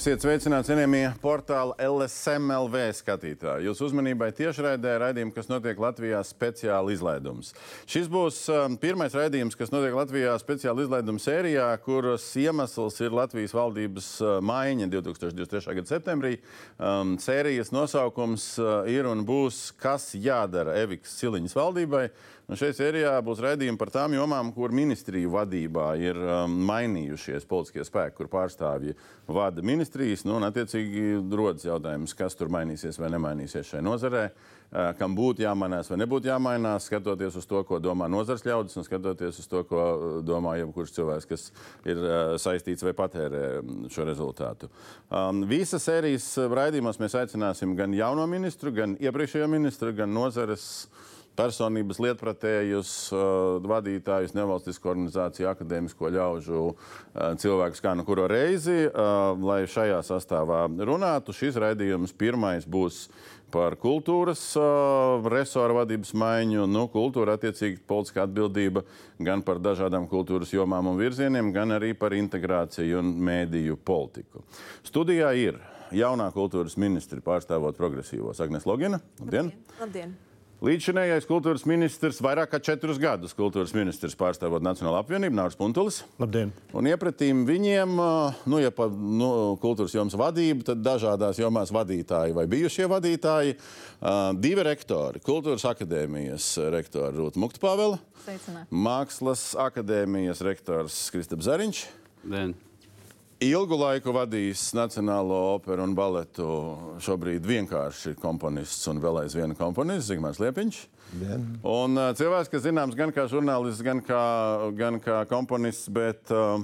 Esiet sveicināti, cienījamie portāla LSMLV skatītāji. Jūsu uzmanībai tiešraidē raidījums, kas notiek Latvijā speciāla izlaidums. Šis būs um, pirmais raidījums, kas notiek Latvijā speciāla izlaiduma sērijā, kuras iemesls ir Latvijas valdības uh, maiņa 2023. gada septembrī. Um, sērijas nosaukums uh, ir un būs Kas jādara Eviks Siliņas valdībai. Un šeit sērijā būs raidījumi par tām jomām, kur ministriju vadībā ir um, mainījušies politiskie spēki, kur pārstāvji vada ministrijas. Nu, un, attiecīgi, rodas jautājums, kas tur mainīsies vai nemainīsies šajā nozarē, uh, kam būtu jāmainās vai nebūtu jāmainās, skatoties uz to, ko domā nozars ļaudis un skatoties uz to, ko uh, domā jebkurš cilvēks, kas ir uh, saistīts vai patērē um, šo rezultātu. Um, visas sērijas raidījumos mēs aicināsim gan jauno ministru, gan iepriekšējo ministru, gan nozares personības lietpratējus, uh, vadītājus, nevalstisko organizāciju, akadēmisko ļaužu uh, cilvēkus kā nu kuru reizi, uh, lai šajā sastāvā runātu. Šis raidījums pirmais būs par kultūras uh, resoru vadības maiņu, nu, kultūra attiecīgi politiskā atbildība gan par dažādām kultūras jomām un virzieniem, gan arī par integrāciju un mēdīju politiku. Studijā ir jaunā kultūras ministri pārstāvot progresīvos Agnes Logina. Labdien! Labdien. Līdzšinējais kultūras ministrs, vairāk kā četrus gadus kultūras ministrs pārstāvot Nacionālo apvienību, Nārs Puntulis. Labdien! Un iepratīm viņiem, nu, ja pa nu, kultūras jomas vadību, tad dažādās jomās vadītāji vai bijušie vadītāji, divi rektori, kultūras akadēmijas rektori Rūta Muktpāvela, Mākslas akadēmijas rektors Kristaps Zariņš. Dien ilgu laiku vadījis Nacionālo operu un baletu. Šobrīd vienkārši komponists un vēl aizvien komponists Zigmārs Liepiņš. Vien. Un uh, cilvēks, kas zināms gan kā žurnālists, gan kā, gan kā komponists, bet uh,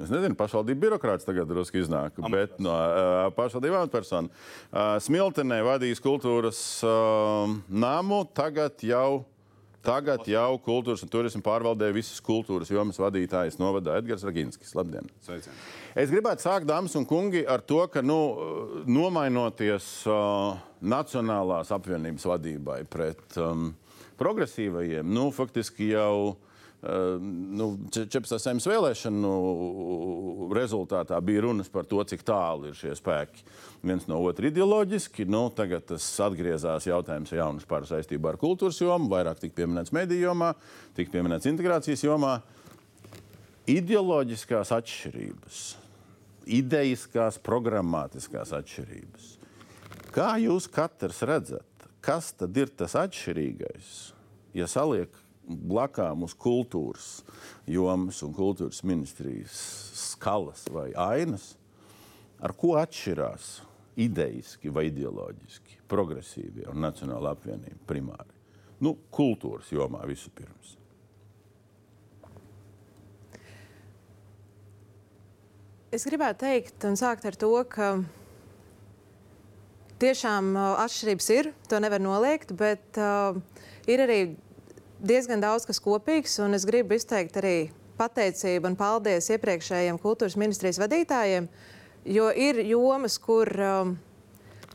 Es nezinu, pašvaldību birokrāts tagad drusku iznāk, amatpersona. bet no uh, pašvaldību amatpersona. Uh, Smiltenē vadījis kultūras uh, namu, tagad jau Tagad jau kultūras un turisma pārvaldē visas kultūras jomas vadītājs novadā Edgars Raginskis. Labdien! Sveicien. Es gribētu sākt, dāmas un kungi, ar to, ka nu, nomainoties uh, Nacionālās apvienības vadībai pret um, progresīvajiem, nu, faktiski jau uh, nu, 14. saimnes vēlēšanu rezultātā bija runas par to, cik tālu ir šie spēki viens no otra ideoloģiski. Nu, tagad tas atgriezās jautājums jaunas par saistībā ar kultūras jomu, vairāk tika pieminēts mediju jomā, tika pieminēts integrācijas jomā. Ideoloģiskās atšķirības idejiskās, programmatiskās atšķirības. Kā jūs katrs redzat, kas tad ir tas atšķirīgais, ja saliek blakām uz kultūras jomas un kultūras ministrijas skalas vai ainas, ar ko atšķirās idejiski vai ideoloģiski progresīvie un nacionāla apvienība primāri? Nu, kultūras jomā vispirms. Es gribētu teikt un sākt ar to, ka tiešām uh, atšķirības ir, to nevar noliegt, bet uh, ir arī diezgan daudz kas kopīgs, un es gribu izteikt arī pateicību un paldies iepriekšējiem kultūras ministrijas vadītājiem, jo ir jomas, kur um,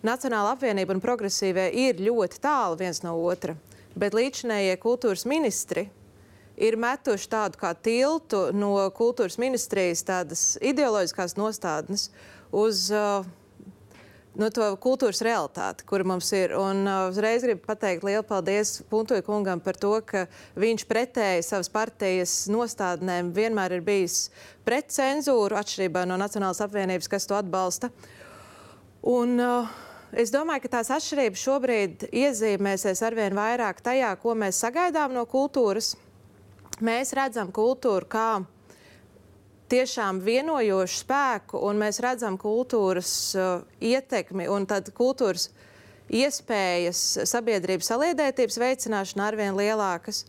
Nacionāla apvienība un progresīvie ir ļoti tālu viens no otra, bet līdzinējie kultūras ministri ir metuši tādu kā tiltu no kultūras ministrijas tādas ideoloģiskās nostādnes uz uh, no to kultūras realitāti, kur mums ir. Un uh, uzreiz gribu pateikt lielu paldies Puntoja kungam par to, ka viņš pretēji savas partijas nostādnēm vienmēr ir bijis pret cenzūru, atšķirībā no Nacionālas apvienības, kas to atbalsta. Un, uh, Es domāju, ka tās atšķirības šobrīd iezīmēsies arvien vairāk tajā, ko mēs sagaidām no kultūras, mēs redzam kultūru kā tiešām vienojošu spēku, un mēs redzam kultūras uh, ietekmi un tad kultūras iespējas sabiedrības saliedētības veicināšana arvien lielākas.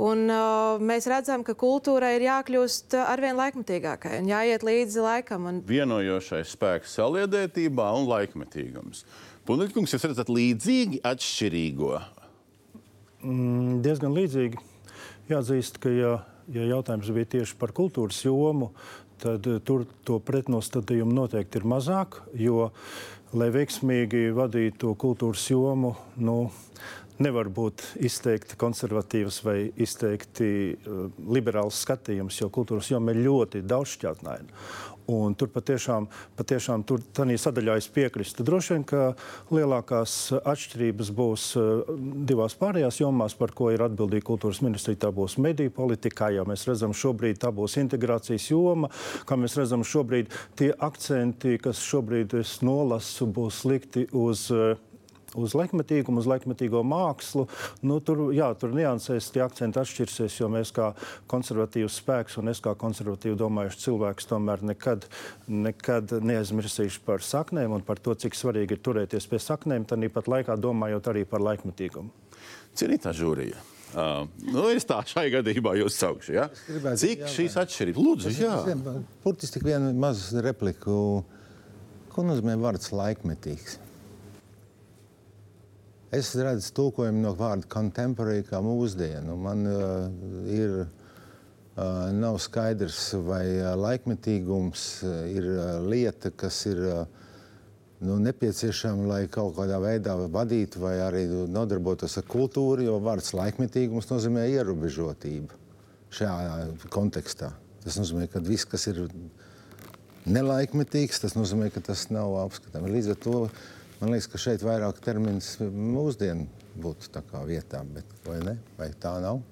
Un, uh, mēs redzam, ka kultūrai ir jākļūst arvien laikmetīgākai un jāiet līdzi laikam. Un... Vienojošais spēks saliedētībā un laikmetīgums. Punīkungs, jūs redzat līdzīgi atšķirīgo? Mm, diezgan līdzīgi. Jāatzīst, ka ja, ja jautājums bija tieši par kultūras jomu, tad eh, tur to pretnostatījumu noteikti ir mazāk. Jo, lai veiksmīgi vadītu kultūras jomu, nu, nevar būt izteikti konservatīvs vai izteikti uh, liberāls skatījums, jo kultūras joma ir ļoti daudzšķautnaina. Un tur patiešām, patiešām tur sadaļā es piekrītu. Droši vien, ka lielākās atšķirības būs divās pārējās jomās, par ko ir atbildīga kultūras ministrija. Tā būs mediju politikā, jau mēs redzam, šobrīd tā būs integrācijas joma, kā mēs redzam, šobrīd tie akcenti, kas šobrīd es nolasu, būs likti uz uh, uz laikmetīgumu, uz laikmetīgo mākslu. Nu, tur, jā, tur niansēs tie akcenti atšķirsies, jo mēs kā konservatīvs spēks un es kā konservatīvi domājuši cilvēks tomēr nekad, nekad neaizmirsīšu par saknēm un par to, cik svarīgi ir turēties pie saknēm, tad pat laikā domājot arī par laikmetīgumu. Cienītā žūrija. Uh, nu, es tā šai gadījumā jūs saukšu. Ja? Gribētu, Cik jā, šīs atšķirības? Lūdzu, jā. Burtiski tik vienu mazu repliku. Ko nozīmē vārds laikmetīgs? Es redzu tulkojumu no vārda contemporary kā mūsdienu. Man uh, ir uh, nav skaidrs, vai uh, laikmetīgums uh, ir uh, lieta, kas ir uh, nu, nepieciešama, lai kaut kādā veidā vadītu vai arī nodarbotos ar kultūru, jo vārds laikmetīgums nozīmē ierobežotību šajā kontekstā. Tas nozīmē, ka viss, kas ir nelaikmetīgs, tas nozīmē, ka tas nav apskatāms. Līdz ar to Man liekas, ka šeit vairāk termins mūsdienu būtu vietā, bet vai, ne? vai tā nav?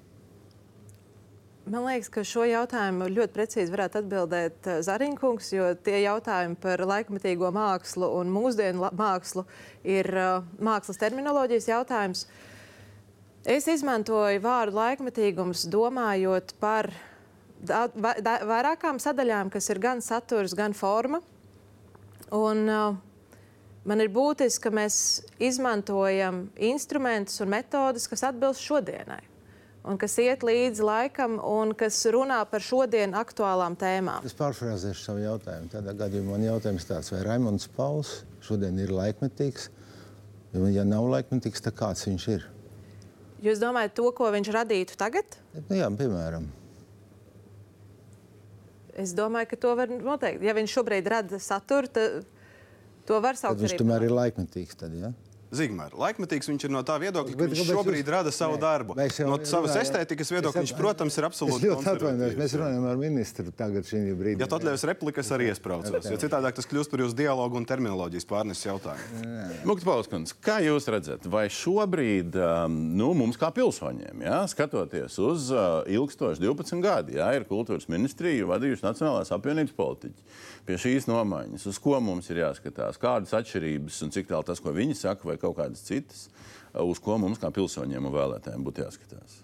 Man liekas, ka šo jautājumu ļoti precīzi varētu atbildēt eh, Zariņkungs, jo tie jautājumi par laikmatīgo mākslu un mūsdienu mākslu ir uh, mākslas terminoloģijas jautājums. Es izmantoju vārdu laikmatīgums, domājot par da, da, vairākām sadaļām, kas ir gan saturs, gan forma. Un, uh, Man ir būtiski, ka mēs izmantojam instrumentus un metodus, kas atbilst šodienai. Un kas iet līdzi laikam, un kas runā par šodienas aktuālām tēmām. Es pārfrāzēšu savu jautājumu. Tādā gadījumā man jautājums tāds, vai Raimons Pauls šodien ir laikmetīgs? Ja nav laikmetīgs, tad kāds viņš ir? Jūs domājat to, ko viņš radītu tagad? Nu, jā, piemēram. Es domāju, ka to var noteikt. Ja viņš šobrīd rada saturu, tad To var saukt par. Viņš tomēr ir laikmetīgs. Tad, ja? Zigmār, laikmetīgs viņš ir no tā viedokļa, ka viņš šobrīd jūs... rada savu nē, darbu. No savas runāju, estētikas viedokļa viņš, protams, ir absolūti konservatīvs. Mēs runājam ar ministru tagad šī brīdī. Ja tu atļaus replikas, arī iespraucos, jo citādi tas kļūst par jūsu dialogu un terminoloģijas pārneses jautājumu. Mukts Pauskundze, kā jūs redzat, vai šobrīd um, nu, mums kā pilsoņiem, ja, skatoties uz uh, ilgstoši 12 gadi, ja, ir kultūras ministrija vadījuši Nacionālās apvienības politiķi pie šīs nomaiņas, uz ko mums ir jāskatās, kādas atšķirības un cik tālu tas, ko viņi saka, vai kaut kādas citas, uz ko mums kā pilsoņiem un vēlētājiem būtu jāskatās.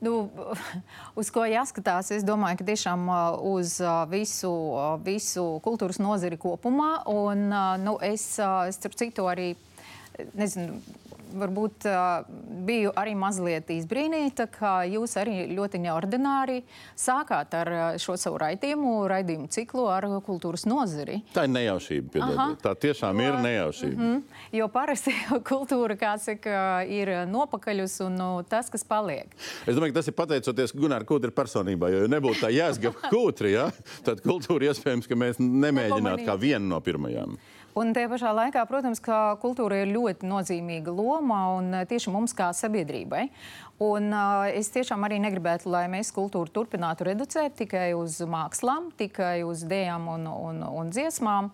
Nu, uz ko jāskatās? Es domāju, ka tiešām uz visu, visu kultūras nozari kopumā. Un, nu, es starp citu, arī nezinu, varbūt biju arī mazliet izbrīnīta, ka jūs arī ļoti neordināri sākāt ar šo savu raidījumu, raidījumu ciklu ar kultūras nozari. Tā ir nejaušība. Piedodiet. Tā tiešām jo, ir nejaušība. Mm -hmm, jo parasti kultūra, kā saka, ir nopakaļus un nu, tas, kas paliek. Es domāju, ka tas ir pateicoties Gunārs Kūtri personībā, jo nebūtu tā jēzga Kūtri, ja, tad kultūra iespējams, ka mēs nemēģinātu kā vienu no pirmajām. Un tajā pašā laikā, protams, ka kultūra ir ļoti nozīmīga loma un eh, tieši mums kā sabiedrībai. Un, uh, es tiešām arī negribētu, lai mēs kultūru turpinātu reducēt tikai uz mākslām, tikai uz dēļām un, un, un dziesmām.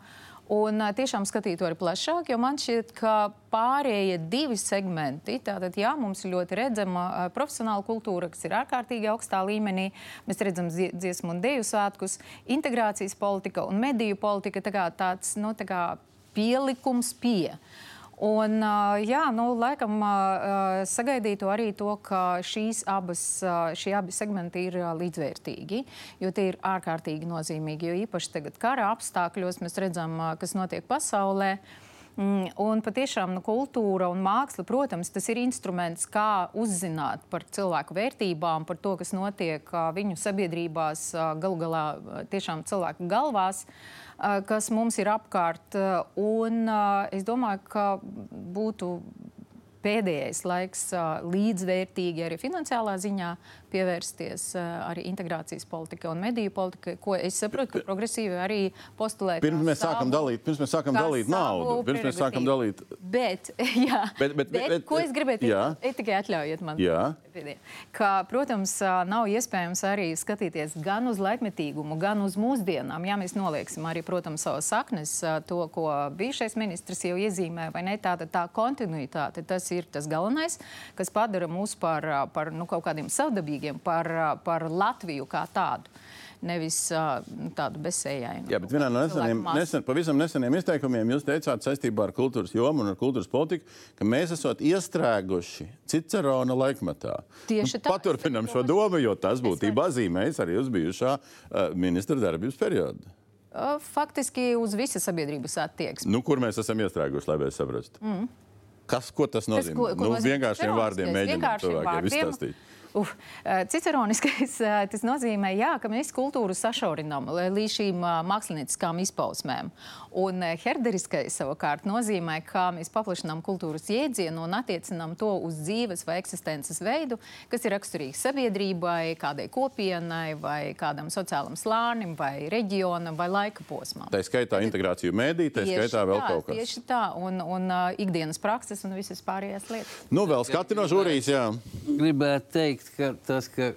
Un uh, tiešām skatītu arī plašāk, jo man šķiet, ka pārējie divi segmenti, tātad, jā, mums ir ļoti redzama uh, profesionāla kultūra, kas ir ārkārtīgi augstā līmenī. Mēs redzam dziesmu un dēļu svētkus, integrācijas politika un mediju politika tā kā tāds, nu, tā kā pielikums pie. Un, jā, nu, laikam sagaidītu arī to, ka šīs abas, šie abi segmenti ir līdzvērtīgi, jo tie ir ārkārtīgi nozīmīgi. Jo īpaši tagad kara apstākļos mēs redzam, kas notiek pasaulē. Mm, un patiešām nu, kultūra un māksla, protams, tas ir instruments, kā uzzināt par cilvēku vērtībām, par to, kas notiek viņu sabiedrībās, galu galā tiešām cilvēku galvās. Kas mums ir apkārt. Un es domāju, ka būtu pēdējais laiks līdzvērtīgi arī finansiālā ziņā pievērsties arī integrācijas politikai un mediju politikai, ko es saprotu, ka progresīvi arī postulē. Pirms mēs sākam dalīt, pirms mēs sākam dalīt naudu, pirms mēs sākam dalīt Bet, jā, bet, bet, bet, bet, ko es gribēju teikt, tikai atļaujiet man. Jā. Ka, protams, nav iespējams arī skatīties gan uz laikmetīgumu, gan uz mūsdienām. Ja mēs nolieksim arī, protams, savas saknes, to, ko bijušais ministrs jau iezīmē, vai ne, tāda tā kontinuitāte, tas ir tas galvenais, kas padara mūs par, par nu, kaut kādiem savdabīgiem, par, par Latviju kā tādu nevis uh, tādu bezsējainu. Jā, bet vienā no neseniem, nesen, pavisam neseniem izteikumiem jūs teicāt saistībā ar kultūras jomu un ar kultūras politiku, ka mēs esam iestrēguši Cicerona laikmetā. Tieši nu, tā. Paturpinam šo domu, jo tas būtībā zīmējas arī uz bijušā uh, ministra darbības periodu. Faktiski uz visas sabiedrības attieksmi. Nu, kur mēs esam iestrēguši, lai mēs saprastu? Mm. Kas, ko tas nozīmē? Tas, ko, ko nu, vienkāršiem vārdiem mēģināt cilvēkiem izstāstīt. Uf, eh, ciceroniskais eh, tas nozīmē, jā, ka mēs kultūru sašaurinām līdz šīm eh, mākslinieckām izpausmēm. Un herderiskais savukārt nozīmē, ka mēs paplašinām kultūras jēdzienu un attiecinām to uz dzīves vai eksistences veidu, kas ir raksturīgs sabiedrībai, kādai kopienai vai kādam sociālam slānim vai reģionam vai laika posmam. Tā skaitā integrāciju mēdī, tā skaitā vēl tā, kaut kas. Tieši tā, un, un uh, ikdienas prakses un visas pārējās lietas. Nu, vēl skati no žūrijas, jā. Gribētu teikt, teikt, ka tas, ka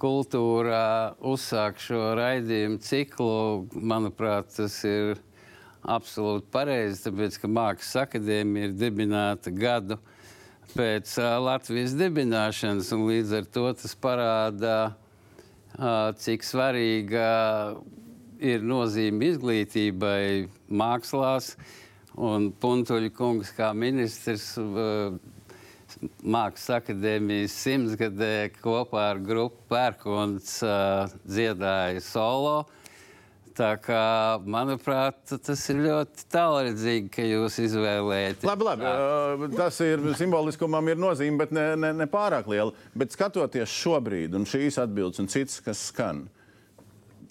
kultūrā uzsāk šo raidījumu ciklu, manuprāt, tas ir absolūti pareizi, tāpēc, ka Mākslas akadēmija ir dibināta gadu pēc uh, Latvijas dibināšanas, un līdz ar to tas parāda, uh, cik svarīga ir nozīme izglītībai mākslās, un Puntuļa kungs kā ministrs uh, Mākslas akadēmijas simtsgadē kopā ar grupu Pērkons uh, dziedāja solo. Tā kā, manuprāt, tas ir ļoti tālredzīgi, ka jūs izvēlējāties. Labi, labi. Uh, tas ir simboliskumam, ir nozīme, bet ne, ne, ne pārāk liela. Bet skatoties šobrīd, un šīs atbildes, un citas, kas skan, uh,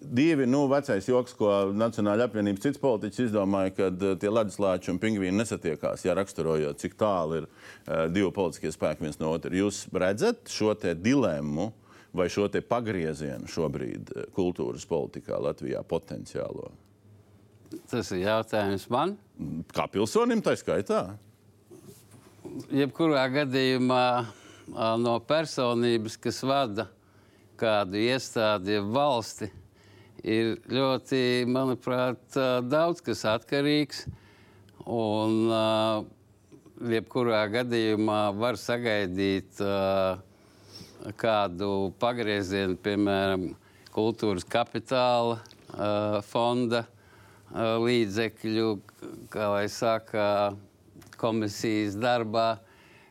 divi nu, vecais joks, ko Nacionāla apvienības cits politiķis izdomāja, kad uh, tie leduslāči un pingvīni nesatiekās, ja raksturojot, cik tālu ir uh, divi politiskie spēki viens no otra. Jūs redzat šo dilemmu vai šo pagriezienu šobrīd uh, kultūras politikā Latvijā potenciālo? Tas ir jautājums man. Kā pilsonim, tā skaitā? Jebkurā gadījumā no personības, kas vada kādu iestādi, valsti, ir ļoti, manuprāt, daudz kas atkarīgs. Un, jebkurā gadījumā var sagaidīt kādu pagriezienu, piemēram, kultūras kapitāla fonda līdzekļu, kā lai saka, komisijas darbā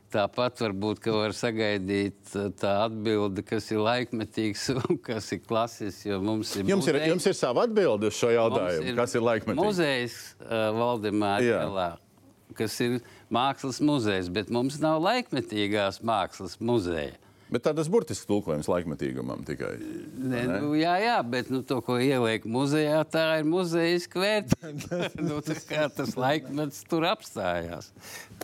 Tāpat varbūt var sagaidīt uh, tā atbildi, kas ir laikmetīgs un kas ir klasisks. Jums, ir jums, ir, jums ir sava atbilde uz šo jautājumu, ir kas ir laikmetīgs. Muzejs uh, Valdemārā, kas ir mākslas muzejs, bet mums nav laikmetīgās mākslas muzeja. Bet tā tas burtisks tulkojums laikmetīgumam tikai. Ne, ne? Nu, jā, jā, bet nu, to, ko ieliek muzejā, tā ir muzeja vērtība. nu, tas laikmets tur apstājās.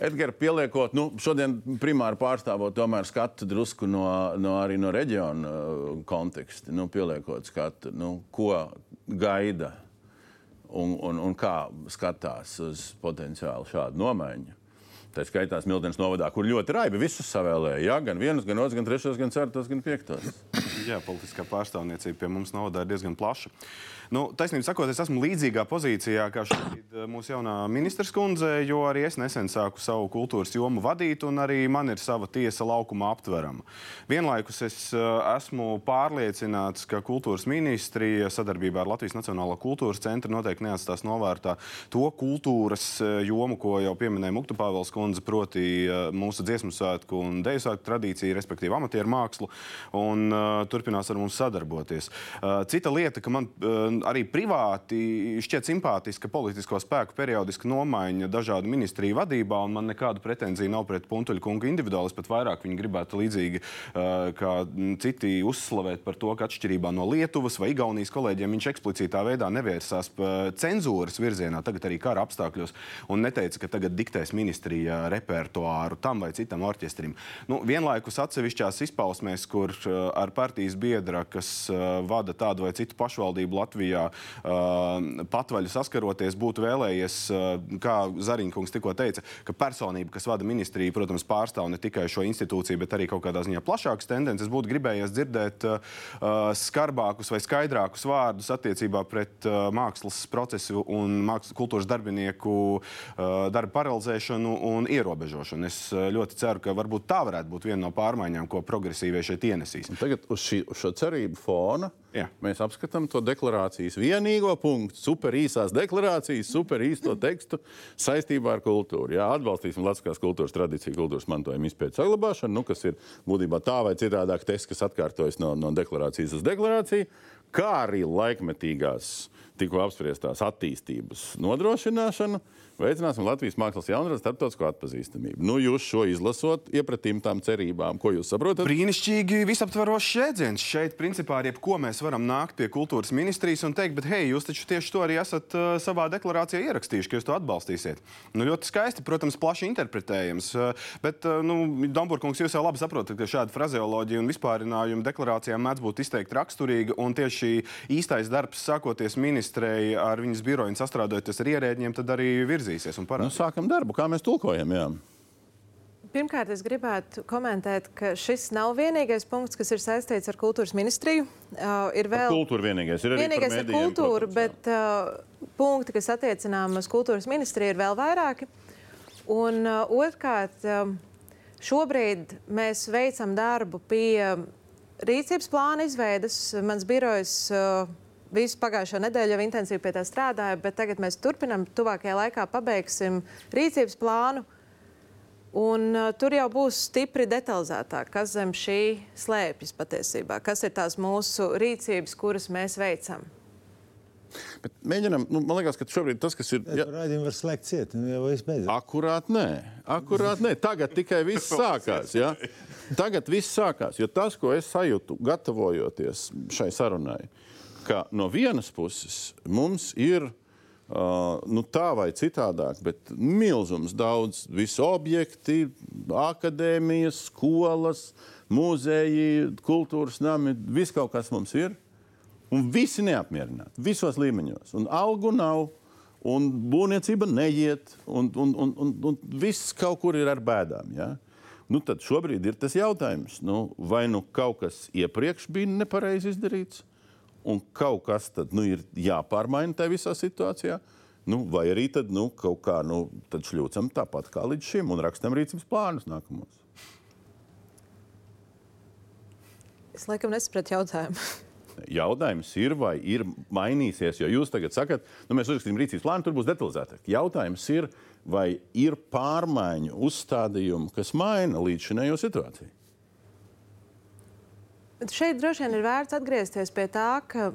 Edgars, pieliekot, nu, šodien primāri pārstāvot tomēr skatu drusku no, no, no reģiona uh, konteksta, nu, pieliekot skatu, nu, ko gaida un, un, un kā skatās uz potenciālu šādu nomaiņu. Tā skaitā Smiltenes novadā, kur ļoti raibi visus savēlēja. Jā, gan vienus, gan otrs, gan trešos, gan ceturtos, gan piektos. Jā, politiskā pārstāvniecība pie mums novadā ir diezgan plaša. Nu, taisnība sakot, es esmu līdzīgā pozīcijā kā šobrīd eh, mūsu jaunā ministrs kundze, jo arī es nesen sāku savu kultūras jomu vadīt, un arī man ir sava tiesa laukuma aptverama. Vienlaikus es eh, esmu pārliecināts, ka kultūras ministrija sadarbībā ar Latvijas Nacionālo kultūras centru noteikti neatstās novērtā to kultūras eh, jomu, ko jau pieminēja Mukta Pāvels kundze, proti mūsu dziesmu svētku un deju svētku tradīciju, respektīvi amatieru mākslu, un uh, turpinās ar mums sadarboties. Uh, cita lieta, ka man uh, arī privāti šķiet simpātiska politisko spēku periodiska nomaiņa dažādu ministriju vadībā, man nekādu pretenziju nav pret Puntuļa kungu individuāli. Es pat vairāk viņu gribētu līdzīgi uh, kā citi uzslavēt par to, ka atšķirībā no Lietuvas vai Igaunijas kolēģiem viņš eksplicitā veidā nevērsās cenzūras virzienā, tagad arī kara apstākļos, un neteica, ka tagad diktēs ministrija repertuāru tam vai citam orķestrim. Nu, vienlaikus atsevišķās izpausmēs, kur uh, ar partijas biedra, kas vada tādu vai citu pašvaldību Latvijā, uh, patvaļu saskaroties, būtu vēlējies, kā Zariņkungs tikko teica, ka personība, kas vada ministriju, protams, pārstāv ne tikai šo institūciju, bet arī kaut kādā ziņā plašākas tendences, būtu gribējies dzirdēt skarbākus vai skaidrākus vārdus attiecībā pret mākslas procesu un mākslas kultūras darbinieku darba paralizēšanu un ierobežošanu. Es ļoti ceru, ka varbūt tā varētu būt viena no pārmaiņām, ko progresīvie šeit ienesīs. Un tagad uz, šī, uz šo cerību fona Jā. mēs apskatām to deklarācijas vienīgo punktu, super īsās deklarācijas, super īsto tekstu saistībā ar kultūru. Jā, atbalstīsim Latvijas kultūras tradīciju, kultūras mantojuma izpētes saglabāšanu, nu, kas ir būtībā tā vai citādāk teksts, kas atkārtojas no, no deklarācijas uz deklarāciju, kā arī laikmetīgās tikko apspriestās attīstības nodrošināšanu veicināsim Latvijas mākslas jaunradas starptautisko atpazīstamību. Nu, jūs šo izlasot, iepratīm tām cerībām, ko jūs saprotat? Brīnišķīgi visaptvarošs jēdziens. Šeit, principā, ar jebko mēs varam nākt pie kultūras ministrijas un teikt, bet, hei, jūs taču tieši to arī esat uh, savā deklarācijā ierakstījuši, ka jūs to atbalstīsiet. Nu, ļoti skaisti, protams, plaši interpretējams. Uh, bet, uh, nu, Domburkungs, jūs jau labi saprotat, ka šāda frazeoloģija un vispārinājuma deklarācijām mēdz būt izteikti raksturīga, un tieši īstais darbs, sākoties ministrei ar viņas biroju un sastrādājoties ar ierēģiem, tad arī virzīsies un Nu, parādīs. sākam darbu, kā mēs tulkojam. Jā. Pirmkārt, es gribētu komentēt, ka šis nav vienīgais punkts, kas ir saistīts ar kultūras ministriju. Uh, ir vēl Kultūra vienīgais ir arī vienīgais ir kultūra, protams, bet uh, punkti, kas attiecinām uz kultūras ministriju, ir vēl vairāki. Un uh, otrkārt, um, šobrīd mēs veicam darbu pie rīcības plāna izveidas. Mans birojs uh, visu pagājušo nedēļu jau intensīvi pie tā strādāja, bet tagad mēs turpinam, tuvākajā laikā pabeigsim rīcības plānu. Un, uh, tur jau būs stipri detalizētāk, kas zem šī slēpjas patiesībā, kas ir tās mūsu rīcības, kuras mēs veicam. Bet mēģinam, nu, man liekas, ka šobrīd tas, kas ir. Ja. Raidījumu var slēgt ciet, nu jau viss beidzas. Akurāt nē, akurāt nē. Tagad tikai viss sākās. Ja? Tagad viss sākās. Jo tas, ko es sajūtu, gatavojoties šai sarunai, ka no vienas puses mums ir uh, nu, tā vai citādāk, bet milzums daudz visu objekti, akadēmijas, skolas, muzeji, kultūras nami, viss kaut kas mums ir. Un visi neapmierināti, visos līmeņos. Un algu nav, un būvniecība neiet, un, un, un, un, un viss kaut kur ir ar bēdām. Ja? Nu, tad šobrīd ir tas jautājums, nu, vai nu kaut kas iepriekš bija nepareizi izdarīts, un kaut kas tad, nu, ir jāpārmaina tajā visā situācijā. Nu, vai arī tad, nu, kaut kā nu, šļūcam tāpat kā līdz šim un rakstam rīcības plānus nākamos. Es laikam nesapratu jautājumu. Jautājums ir, vai ir mainīsies, jo jūs tagad sakat, nu, mēs uzrakstījām rīcības plānu, tur būs detalizētāk. Jautājums ir, vai ir pārmaiņu uzstādījumi, kas maina līdzinējo situāciju. Šeit droši vien ir vērts atgriezties pie tā, ka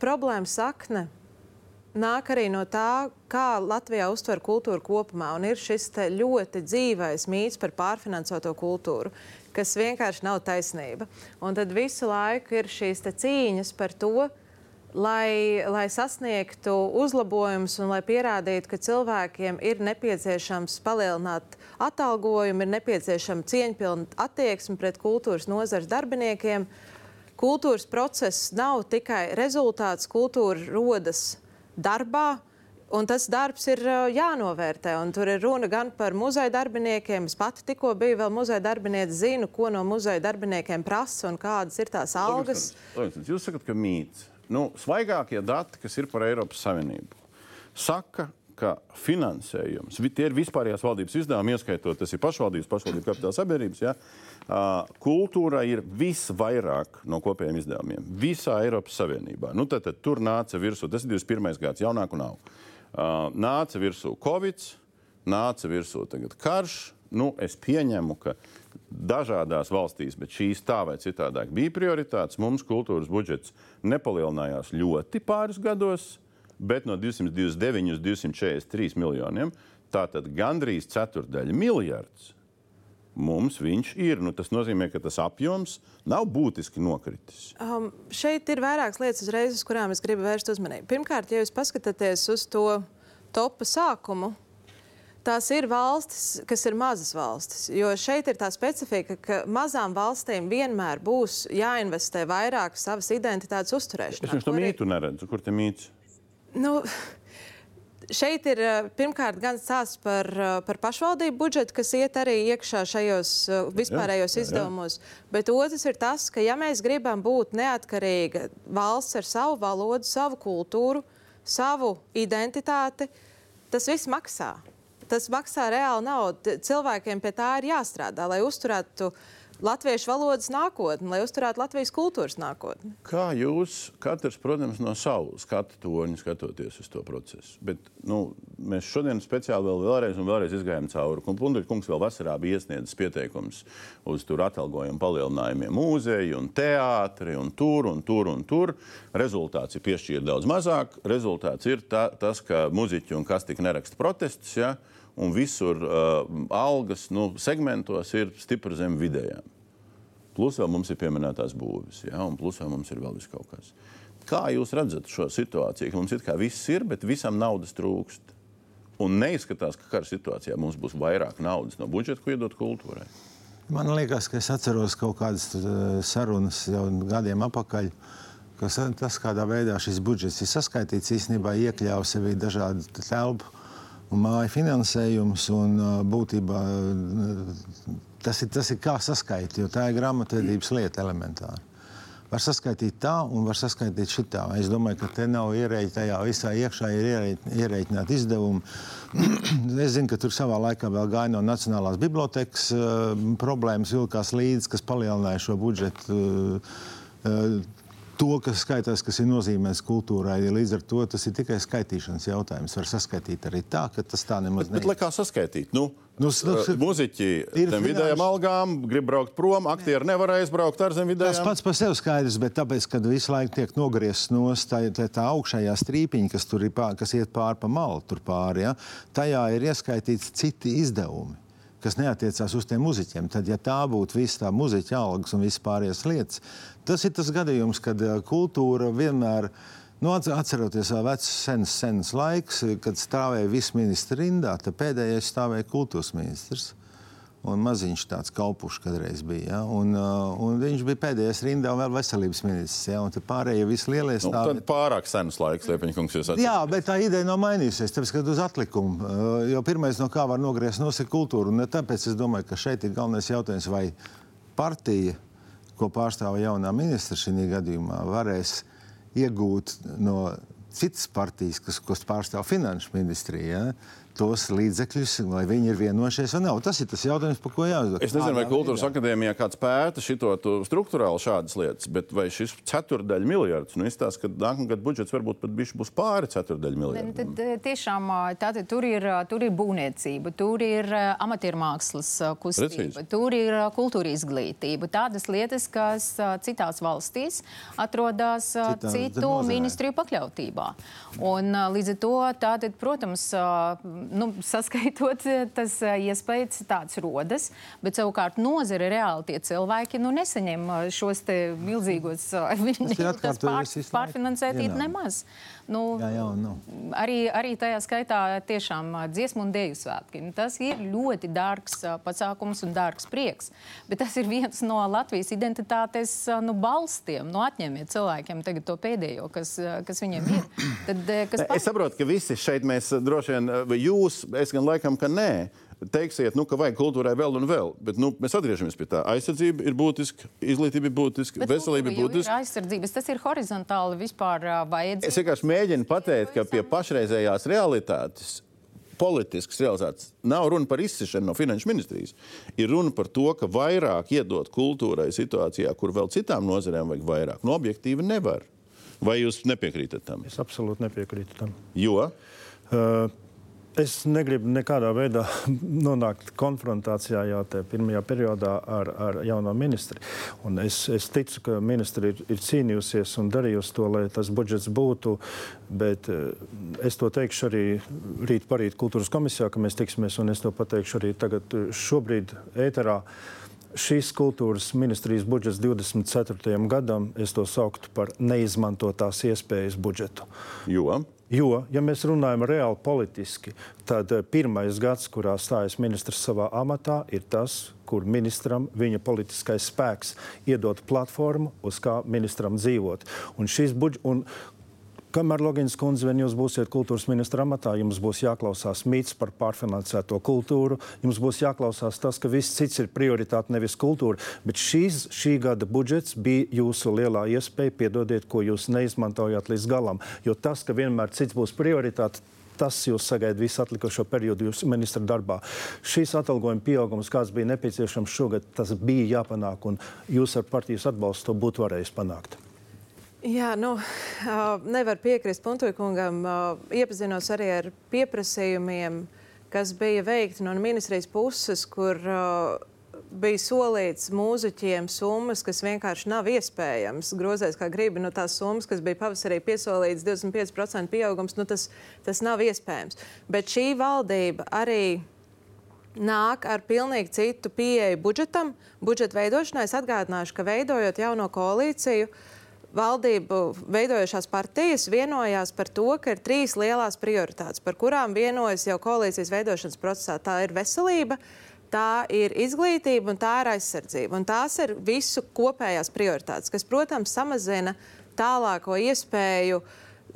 problēma sakne nāk arī no tā, kā Latvijā uztver kultūru kopumā. Un ir šis ļoti dzīvais mīts par pārfinansēto kultūru, kas vienkārši nav taisnība. Un tad visu laiku ir šīs cīņas par to, lai, lai sasniegtu uzlabojumus un lai pierādītu, ka cilvēkiem ir nepieciešams palielināt atalgojumu, ir nepieciešama cieņpilna attieksme pret kultūras nozares darbiniekiem. Kultūras process nav tikai rezultāts, kultūra rodas darbā. Un tas darbs ir uh, jānovērtē. Un tur ir runa gan par muzeja darbiniekiem. Es pati tikko biju vēl muzeja darbiniece, zinu, ko no muzeja darbiniekiem prasa un kādas ir tās algas. Lūdzu, jūs sakat, ka mīts. Nu, svaigākie dati, kas ir par Eiropas Savienību, saka, ka finansējums, tie ir vispārējās valdības izdevumi, ieskaitot tas ir pašvaldības, pašvaldību kapitāla sabiedrības. Ja? Kultūra ir visvairāk no kopējiem izdevumiem visā Eiropas Savienībā. Nu, tad, tad tur nāca virsū, tas ir 21. gads, jaunāku nav. Uh, nāca virsū Covid, nāca virsū karš. Nu, es pieņemu, ka dažādās valstīs, bet šīs tā vai citādāk bija prioritātes. Mums kultūras budžets nepalielinājās ļoti pāris gados, bet no 229 līdz 243 miljoniem. Tātad gandrīz ceturdaļa miljards mums viņš ir. Nu, tas nozīmē, ka tas apjoms nav būtiski nokritis. Um, šeit ir vairākas lietas, uzreiz, uz kurām es gribu vērst uzmanību. Pirmkārt, ja jūs paskatāties uz to topa sākumu, tās ir valstis, kas ir mazas valstis. Jo šeit ir tā specifika, ka mazām valstīm vienmēr būs jāinvestē vairāk savas identitātes uzturēšanā. Es to mītu neredzu. Kur te mīts? Nu, šeit ir eh, pirmkārt gan stāsts par, eh, par pašvaldību budžetu, kas iet arī iekšā šajos eh, vispārējos jā, jā, izdevumos. Bet otrs ir tas, ka ja mēs gribam būt neatkarīga valsts ar savu valodu, savu kultūru, savu identitāti, tas viss maksā. Tas maksā reāli naudu. Cilvēkiem pie tā ir jāstrādā, lai uzturētu uh, latviešu valodas nākotni, lai uzturētu Latvijas kultūras nākotni. Kā jūs, katrs, protams, no savas skatu toņa skatoties uz to procesu? Bet, nu, mēs šodien speciāli vēl, vēlreiz vēlreiz izgājām cauri. Un Punduļa kungs vēl vasarā bija iesniedzis pieteikums uz tur atalgojumu palielinājumiem mūzeju un teātri un tur un tur un tur. Rezultāts ir piešķīrt daudz mazāk. Rezultāts ir tā, tas, ka muziķi un kas tik neraksta protestus. Ja? Un visur uh, algas nu, segmentos ir stipri zem vidējām. Plus vēl mums ir pieminētās būvis, ja, un plus vēl mums ir vēl kaut kas. Kā jūs redzat šo situāciju, ka mums it kā viss ir, bet visam naudas trūkst? Un neizskatās, ka kara situācijā mums būs vairāk naudas no budžeta, ko iedot kultūrai. Man liekas, ka es atceros kaut kādas uh, sarunas jau gadiem atpakaļ. Tas, kādā veidā šis budžets ir saskaitīts, īstenībā iekļāva sevī dažādu telpu un māju finansējums. Un, būtībā, tas, ir, tas ir kā saskaitīt, jo tā ir grāmatvedības lieta elementāri. Var saskaitīt tā, un var saskaitīt šitā. Es domāju, ka te nav ierēķināta tajā visā iekšā, ir ierēķināta izdevuma. es zinu, ka tur savā laikā vēl gāja no Nacionālās bibliotekas problēmas, vilkās līdzi, kas palielināja šo budžetu. To, kas skaitās, kas ir nozīmēs kultūrai. Līdz ar to tas ir tikai skaitīšanas jautājums. Var saskaitīt arī tā, ka tas tā nemaz nav. Bet, bet kā saskaitīt? Nu, nu, nu, muziķi ir zem vidējām algām, grib braukt prom, aktieri nevarēs braukt ar zem vidējām. Tas pats par sevi skaidrs, bet tāpēc, kad visu laiku tiek nogriezts no tā, tā, tā augšējā strīpiņa, kas tur ir pār, kas iet pāri pa malu, tur pāri, ja, tajā ir ieskaitīts citi izdevumi kas neatiecās uz tiem muzeķiem. Tad, ja tā būtu visa tā muzeķa algas un viss pārējās lietas, tas ir tas gadījums, kad eh, kultūra vienmēr. Nu, atceroties vecus, senus, senus laikus, kad stāvēja viss ministrs rindā, tad pēdējais stāvēja kultūras ministrs un maziņš tāds kalpušs kādreiz bija. Ja? Un, uh, un viņš bija pēdējais rindā vēl veselības ministrs. Ja? Un pārējie visi lielie stāvi. Nu, tad pārāk senus laiks, Liepiņkungs, jūs atcerat. Jā, bet tā ideja nav mainījusies, tāpēc, kad uz atlikumu. Uh, jo pirmais, no kā var nogriezt nosaka kultūru. Un tāpēc es domāju, ka šeit ir galvenais jautājums, vai partija, ko pārstāv jaunā ministra šī gadījumā, varēs iegūt no citas partijas, kas, kas pārstāv finanšu ministriju. Ja? Tos līdzekļus, vai viņi ir vienojušies vai nav. Tas ir tas jautājums, par ko jāuzdod. Es nezinu, vai Kultūras akadēmijā kāds pēta šo struktūrāli šādas lietas, bet vai šis ceturdaļa miljards, nu izstāsta, ka nākamgad budžets varbūt pat bišķi būs pāri ceturdaļa miljardam. Tad eh, tiešām tātad tur ir, tur ir būvniecība, tur ir amatiermākslas kustība, Precīzi. tur ir kultūra izglītība. Tādas lietas, kas citās valstīs atrodas Citā, citu ministriju pakļautībā. Un līdz ar to tātad, protams, nu, saskaitot, tas iespējas tāds rodas, bet savukārt nozare reāli tie cilvēki nu, nesaņem šos milzīgos pār, pārfinansēt nemaz. Nu, jā, jā, nu. arī, arī tajā skaitā tiešām dziesmu un dēļu svētki. Nu, tas ir ļoti dārgs pasākums un dārgs prieks. Bet tas ir viens no Latvijas identitātes nu, balstiem. Nu, atņemiet cilvēkiem tagad to pēdējo, kas, kas viņiem ir. Tad, kas es saprotu, ka visi šeit mēs droši vien, jūs, es gan laikam, ka nē teiksiet, nu, ka vajag kultūrai vēl un vēl. Bet nu, mēs atgriežamies pie tā. Aizsardzība ir būtiska, izglītība ir būtiska, Bet veselība ir būtiska. Ir aizsardzības tas ir horizontāli vispār vajadzīgs. Es vienkārši mēģinu pateikt, ka pie pašreizējās realitātes politisks realizēts. Nav runa par izsišanu no finanšu ministrijas. Ir runa par to, ka vairāk iedot kultūrai situācijā, kur vēl citām nozarēm vajag vairāk. No objektīvi nevar. Vai jūs nepiekrītat tam? Es absolūti nepiekrītu tam. Jo? Uh, Es negribu nekādā veidā nonākt konfrontācijā jau tajā pirmajā periodā ar, ar jauno ministri. Un es, es ticu, ka ministri ir, ir cīnījusies un darījusi to, lai tas budžets būtu. Bet eh, es to teikšu arī rīt parīt kultūras komisijā, ka mēs tiksimies, un es to pateikšu arī tagad šobrīd ēterā. Šīs kultūras ministrijas budžets 24. gadam, es to sauktu par neizmantotās iespējas budžetu. Jo? Jo, ja mēs runājam reāli politiski, tad eh, pirmais gads, kurā stājas ministrs savā amatā, ir tas, kur ministram viņa politiskais spēks iedod platformu, uz kā ministram dzīvot. Un šis budžets, Kamēr Logins kundze, vien jūs būsiet kultūras ministra amatā, jums būs jāklausās mīts par pārfinansēto kultūru, jums būs jāklausās tas, ka viss cits ir prioritāte, nevis kultūra. Bet šīs, šī gada budžets bija jūsu lielā iespēja, piedodiet, ko jūs neizmantojāt līdz galam. Jo tas, ka vienmēr cits būs prioritāte, tas jūs sagaidat visu atlikušo periodu jūsu ministra darbā. Šīs atalgojuma pieaugums, kāds bija nepieciešams šogad, tas bija jāpanāk, un jūs ar partijas atbalstu to būtu varējis panākt. Jā, nu, nevar piekrist Puntuļkungam. Iepazinos arī ar pieprasījumiem, kas bija veikti no ministrijas puses, kur bija solīts mūziķiem summas, kas vienkārši nav iespējams. Grozēs, kā gribi, no tās summas, kas bija pavasarī piesolīts 25% pieaugums, nu tas, tas nav iespējams. Bet šī valdība arī nāk ar pilnīgi citu pieeju budžetam, budžeta veidošanai. Es atgādināšu, ka veidojot jauno koalīciju, uh, valdību veidojušās partijas vienojās par to, ka ir trīs lielās prioritātes, par kurām vienojas jau koalīcijas veidošanas procesā. Tā ir veselība, tā ir izglītība un tā ir aizsardzība. Un tās ir visu kopējās prioritātes, kas, protams, samazina tālāko iespēju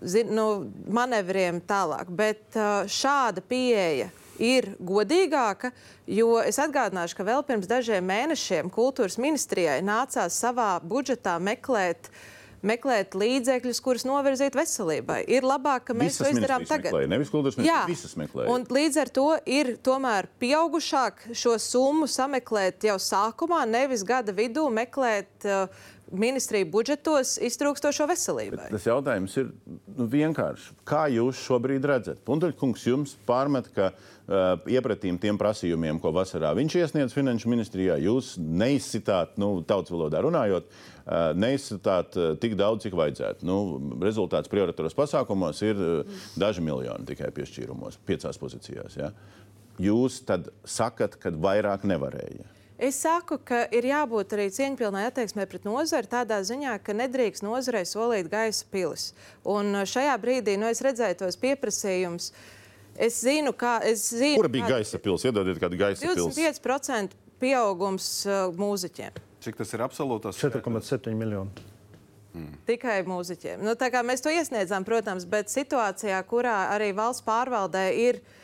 zin, nu, manevriem tālāk. Bet šāda pieeja ir godīgāka, jo es atgādināšu, ka vēl pirms dažiem mēnešiem kultūras ministrijai nācās savā budžetā meklēt uh, meklēt līdzekļus, kurus novirzīt veselībai. Ir labāk, ka mēs visas to izdarām tagad. Meklēja, nevis kultūras ministrijas, visas meklēja. Un līdz ar to ir tomēr pieaugušāk šo summu sameklēt jau sākumā, nevis gada vidū meklēt uh, ministriju budžetos iztrūkstošo veselībai. Bet tas jautājums ir nu, vienkārši. Kā jūs šobrīd redzat? Punteļkungs jums pārmet, ka uh, iepratīm tiem prasījumiem, ko vasarā viņš iesniedz finanšu ministrijā, jūs neizsitāt, nu, tautas valodā runājot, uh, neizsitāt uh, tik daudz, cik vajadzētu. Nu, rezultāts prioritāros pasākumos ir uh, daži miljoni tikai piešķīrumos, piecās pozīcijās. Ja? Jūs tad sakat, ka vairāk nevarēja. Es saku, ka ir jābūt arī cieņpilnai attieksmei pret nozari, tādā ziņā, ka nedrīkst nozarei solīt gaisa pilis. Un uh, šajā brīdī nu, es redzēju tos pieprasījumus. Es zinu, kā. Es zinu, Kur bija gaisa pils? Iedodiet kādu gaisa pils. 25% pieaugums uh, mūziķiem. Cik tas ir absolūtās? 4,7 miljoni. Hmm. Tikai mūziķiem. Nu, mēs to iesniedzām, protams, bet situācijā, kurā arī valsts pārvaldē ir ielikās,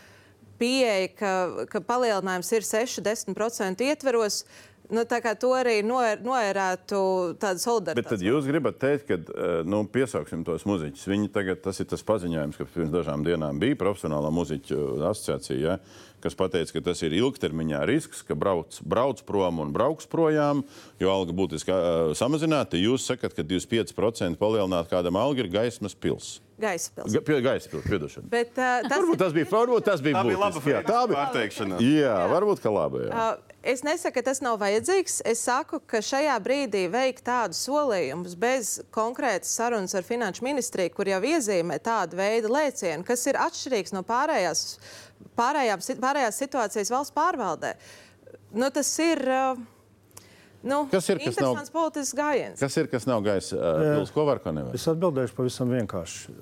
pieeja, ka, ka palielinājums ir 6-10% ietveros. Nu, to arī noērētu tādu solidaritāti. Bet tad jūs gribat teikt, ka eh, nu, piesauksim tos muzeķus. Viņi tagad, tas ir tas paziņojums, kas pirms dažām dienām bija profesionālā muzeķu asociācija. Ja? kas teica, ka tas ir ilgtermiņā risks, ka brauc, brauc prom un brauks projām, jo alga būtiski uh, samazināta. Jūs sakat, ka 25% palielināt kādam alga ir gaismas pils. Gaisa pils. Ga, gaisa pils, piedošana. Bet, uh, tas, varbūt tas bija, varbūt tas bija, tā bija laba jā, tā bija pārteikšana. Jā, jā, varbūt ka laba. Jā. Uh, Es nesaku, ka tas nav vajadzīgs. Es saku, ka šajā brīdī veikt tādus solījumus bez konkrētas sarunas ar Finanšu ministriju, kur jau iezīmē tādu veidu lēcienu, kas ir atšķirīgs no pārējās pārējām, pārējās situācijas valsts pārvaldē. Nu, tas ir. Uh, Nu, kas ir kas nav politisks gājiens? Kas ir kas nav gaisa? Uh, ko var, ko nevar? Es atbildēšu pavisam vienkārši.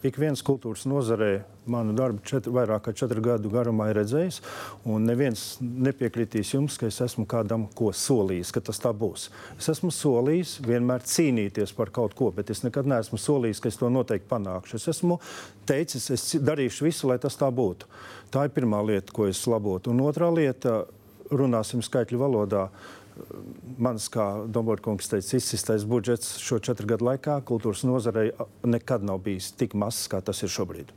Ik viens kultūras nozarē manu darbu četri, vairāk kā četru gadu garumā ir redzējis, un neviens nepiekritīs jums, ka es esmu kādam ko solījis, ka tas tā būs. Es esmu solījis vienmēr cīnīties par kaut ko, bet es nekad neesmu solījis, ka es to noteikti panākšu. Es esmu teicis, es darīšu visu, lai tas tā būtu. Tā ir pirmā lieta, ko es labotu. Un otrā lieta, runāsim skaitļu valodā. Mans, kā Dombūrkungs teica, izsistais budžets šo četru gadu laikā kultūras nozarei nekad nav bijis tik mazs, kā tas ir šobrīd.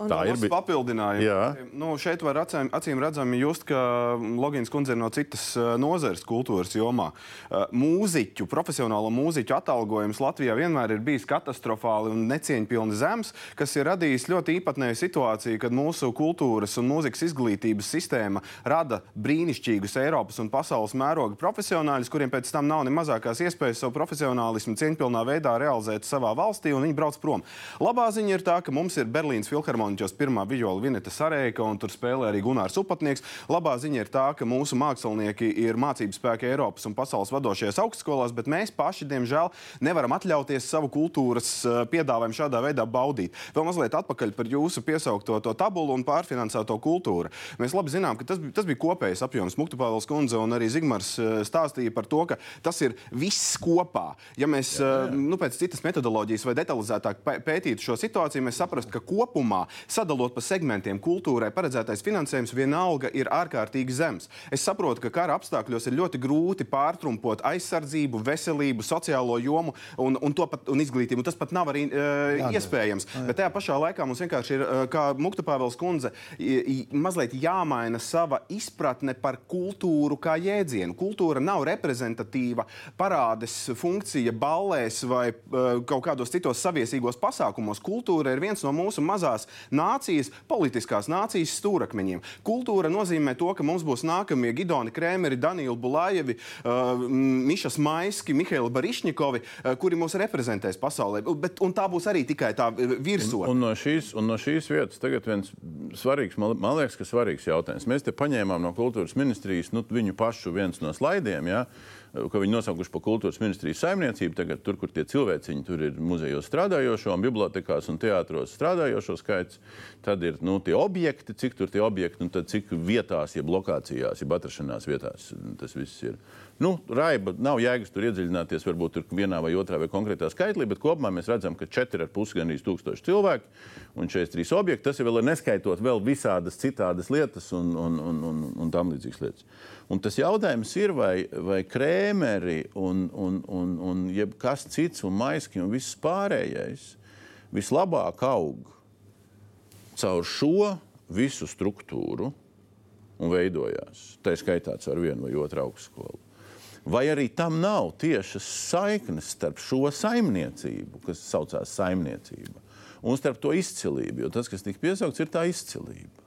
Un tā ir papildinājuma. Nu, šeit var acīm, acīm redzami just, ka Logins kundze ir no citas uh, nozares kultūras jomā. Uh, mūziķu, profesionālo mūziķu atalgojums Latvijā vienmēr ir bijis katastrofāli un necieņpilni zems, kas ir radījis ļoti īpatnēju situāciju, kad mūsu kultūras un mūzikas izglītības sistēma rada brīnišķīgus Eiropas un pasaules mēroga profesionāļus, kuriem pēc tam nav ne mazākās iespējas savu profesionālismu cieņpilnā veidā realizēt savā valstī, un viņi brauc prom. Labā ziņa ir tā, ka mums ir Berlīnas filharmonija Jaunģos pirmā viola Vineta Sareika, un tur spēlē arī Gunārs Upatnieks. Labā ziņa ir tā, ka mūsu mākslinieki ir mācību spēki Eiropas un pasaules vadošajās augstskolās, bet mēs paši, diemžēl, nevaram atļauties savu kultūras uh, piedāvājumu šādā veidā baudīt. Vēl mazliet atpakaļ par jūsu piesaukto to tabulu un pārfinansēto kultūru. Mēs labi zinām, ka tas, tas bija kopējais apjoms. Mukta Pāvils kundze un arī Zigmars uh, stāstīja par to, ka tas ir viss kopā. Ja mēs jā, jā. Nu, pēc citas metodoloģijas vai detalizētāk pē- pētītu šo situāciju, mēs saprastu, ka kopumā sadalot pa segmentiem kultūrai paredzētais finansējums vienalga ir ārkārtīgi zems. Es saprotu, ka kara apstākļos ir ļoti grūti pārtrumpot aizsardzību, veselību, sociālo jomu un, un, to pat, un izglītību. Un tas pat nav arī uh, iespējams. Bet tajā pašā laikā mums vienkārši ir, uh, kā Mukta Pāvils kundze, mazliet jāmaina sava izpratne par kultūru kā jēdzienu. Kultūra nav reprezentatīva parādes funkcija ballēs vai uh, kaut kādos citos saviesīgos pasākumos. Kultūra ir viens no mūsu mazās nācijas, politiskās nācijas stūrakmeņiem. Kultūra nozīmē to, ka mums būs nākamie Gidoni Krēmeri, Daniela Bulājevi, uh, Mišas Maiski, Mihaila Barišņikovi, uh, kuri mūs reprezentēs pasaulē. Bet, un tā būs arī tikai tā uh, virsotne. Un no, šīs, un no šīs vietas tagad viens svarīgs, man, man liekas, ka svarīgs jautājums. Mēs te paņēmām no kultūras ministrijas nu, viņu pašu viens no slaidiem. Ja? Ko viņi nosaukuši par kultūras ministrijas saimniecību. Tagad, tur, kur tie cilvēciņi, tur ir muzejos strādājošo, un bibliotekās un teātros strādājošo skaits. Tad ir nu, tie objekti, cik tur tie objekti, un tad cik vietās, jeb lokācijās, jeb atrašanās vietās tas viss ir. Nu, Raiba nav jēgas tur iedziļināties, varbūt tur vienā vai otrā vai konkrētā skaitlī, bet kopumā mēs redzam, ka 4,5 gandrīz tūkstoši cilvēku un 43 objekti. Tas jau vēl ir neskaitot vēl visādas citādas lietas un, un, un, un, un tam līdzīgas lietas. Un tas jautājums ir, vai, vai krēmeri un, un, un, un jebkas cits un maiski un viss pārējais vislabāk aug caur šo visu struktūru un veidojās. Tā skaitā ar vienu vai otru augstskolu. Vai arī tam nav tiešas saiknes starp šo saimniecību, kas saucās saimniecība, un starp to izcilību? Jo tas, kas tika piesaukts, ir tā izcilība.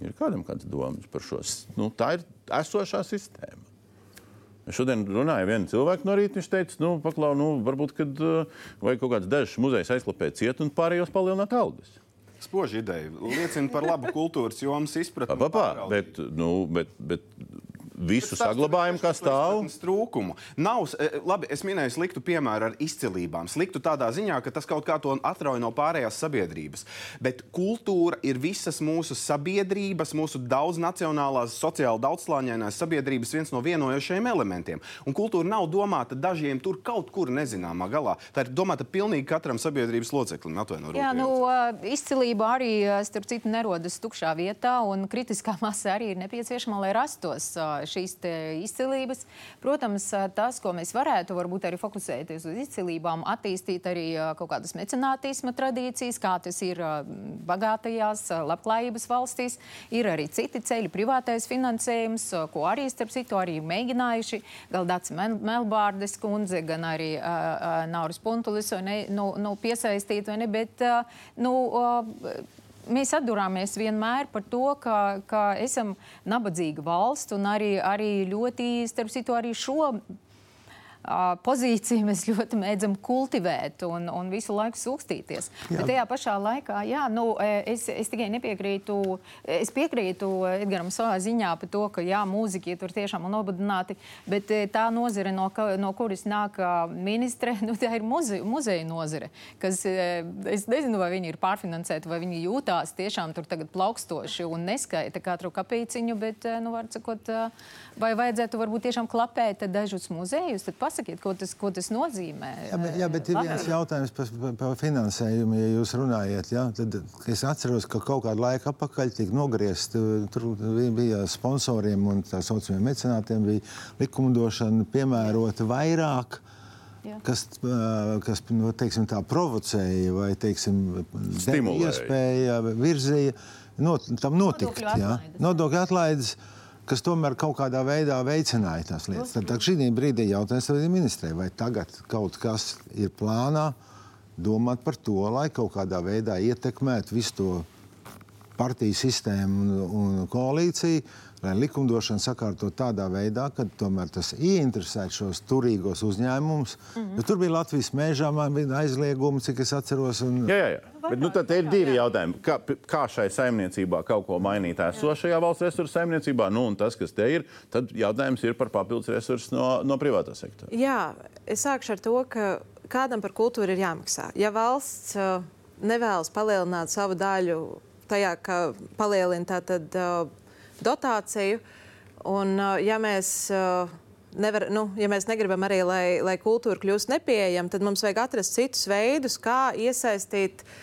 Ir kādam kāds domas par šo? Nu, tā ir esošā sistēma. Es šodien runāju ar vienu cilvēku no rīta. Viņš teica, nu, paklau, nu, varbūt, kad uh, vajag kaut kāds dažs muzejs aizklapēt ciet un pārējos palielināt algas. Spoži ideja. Liecina par labu kultūras jomas izpratni. Papā, bet, nu, bet, bet visu ir kā stāv. Trūkumu. Nav, e, labi, es minēju sliktu piemēru ar izcilībām. Sliktu tādā ziņā, ka tas kaut kā to atrauj no pārējās sabiedrības. Bet kultūra ir visas mūsu sabiedrības, mūsu daudznacionālās, sociāli daudzslāņainās sabiedrības viens no vienojošajiem elementiem. Un kultūra nav domāta dažiem tur kaut kur nezināmā galā. Tā ir domāta pilnīgi katram sabiedrības loceklim. Atvaino, Jā, nu, izcilība arī, starp citu, nerodas tukšā vietā, un kritiskā masa arī ir nepieciešama, lai rastos šīs izcilības. Protams, ā, tas, ko mēs varētu varbūt arī fokusēties uz izcilībām, attīstīt arī ā, kaut kādas mecenātisma tradīcijas, kā tas ir ā, bagātajās labklājības valstīs. Ir arī citi ceļi, privātais finansējums, ko arī, starp citu, arī mēģinājuši Galdāts Mel Melbārdes kundze, gan arī uh, Nauris Puntulis, vai ne, nu, nu, piesaistīt, vai ne, bet, uh, nu, uh, Mēs atdurāmies vienmēr par to, ka, ka esam nabadzīga valsts un arī, arī ļoti, starp citu, arī šo pozīciju mēs ļoti mēdzam kultivēt un, un visu laiku sūkstīties. Jā. Bet tajā pašā laikā, jā, nu, es, es tikai nepiekrītu, es piekrītu Edgaram savā ziņā par to, ka jā, mūziķi tur tiešām ir nobadināti, bet tā nozare, no, ka, no kuras nāk ministre, nu, tā ir muze, muzeja nozare, kas, es nezinu, vai viņi ir pārfinansēti, vai viņi jūtās tiešām tur tagad plaukstoši un neskaita katru kapīciņu, bet, nu, var sakot, vai vajadzētu varbūt tiešām klapēt dažus muzejus, tad pasakiet, ko tas, ko tas nozīmē. Jā, bet, jā, bet ir viens jautājums par, par, par finansējumu. Ja jūs runājat, jā, tad es atceros, ka kaut kādu laiku atpakaļ tika nogriezts. Tur bija sponsoriem un tā saucamiem mecenātiem bija likumdošana piemērota vairāk. Jā. Kas, kas nu, teiksim, tā provocēja vai teiksim, iespēja, virzīja not, tam notikt. Nodokļu jā. atlaides. Nodokļu atlaides, kas tomēr kaut kādā veidā veicināja tās lietas. Tad, tad šī brīdī jautājums arī ministrē, vai tagad kaut kas ir plānā domāt par to, lai kaut kādā veidā ietekmētu visu to partiju sistēmu un, un koalīciju, lai likumdošana sakārto tādā veidā, ka tomēr tas ieinteresētu šos turīgos uzņēmumus. Mm -hmm. Tur bija Latvijas mēžā aizliegumi, cik es atceros. Un... Jā, jā, jā. Bet, nu, tad ir divi jautājumi. Kā, kā šai saimniecībā kaut ko mainīt esošajā valsts resursu saimniecībā? Nu, un tas, kas te ir, tad jautājums ir par papildus resursu no, no privātā sektora. Jā, es sākšu ar to, ka kādam par kultūru ir jāmaksā. Ja valsts uh, nevēlas palielināt savu daļu tajā, ka palielina tātad. Uh, dotāciju. Un, ja mēs, nevar, nu, ja mēs negribam arī, lai, lai kultūra kļūst nepieejama, tad mums vajag atrast citus veidus, kā iesaistīt uh,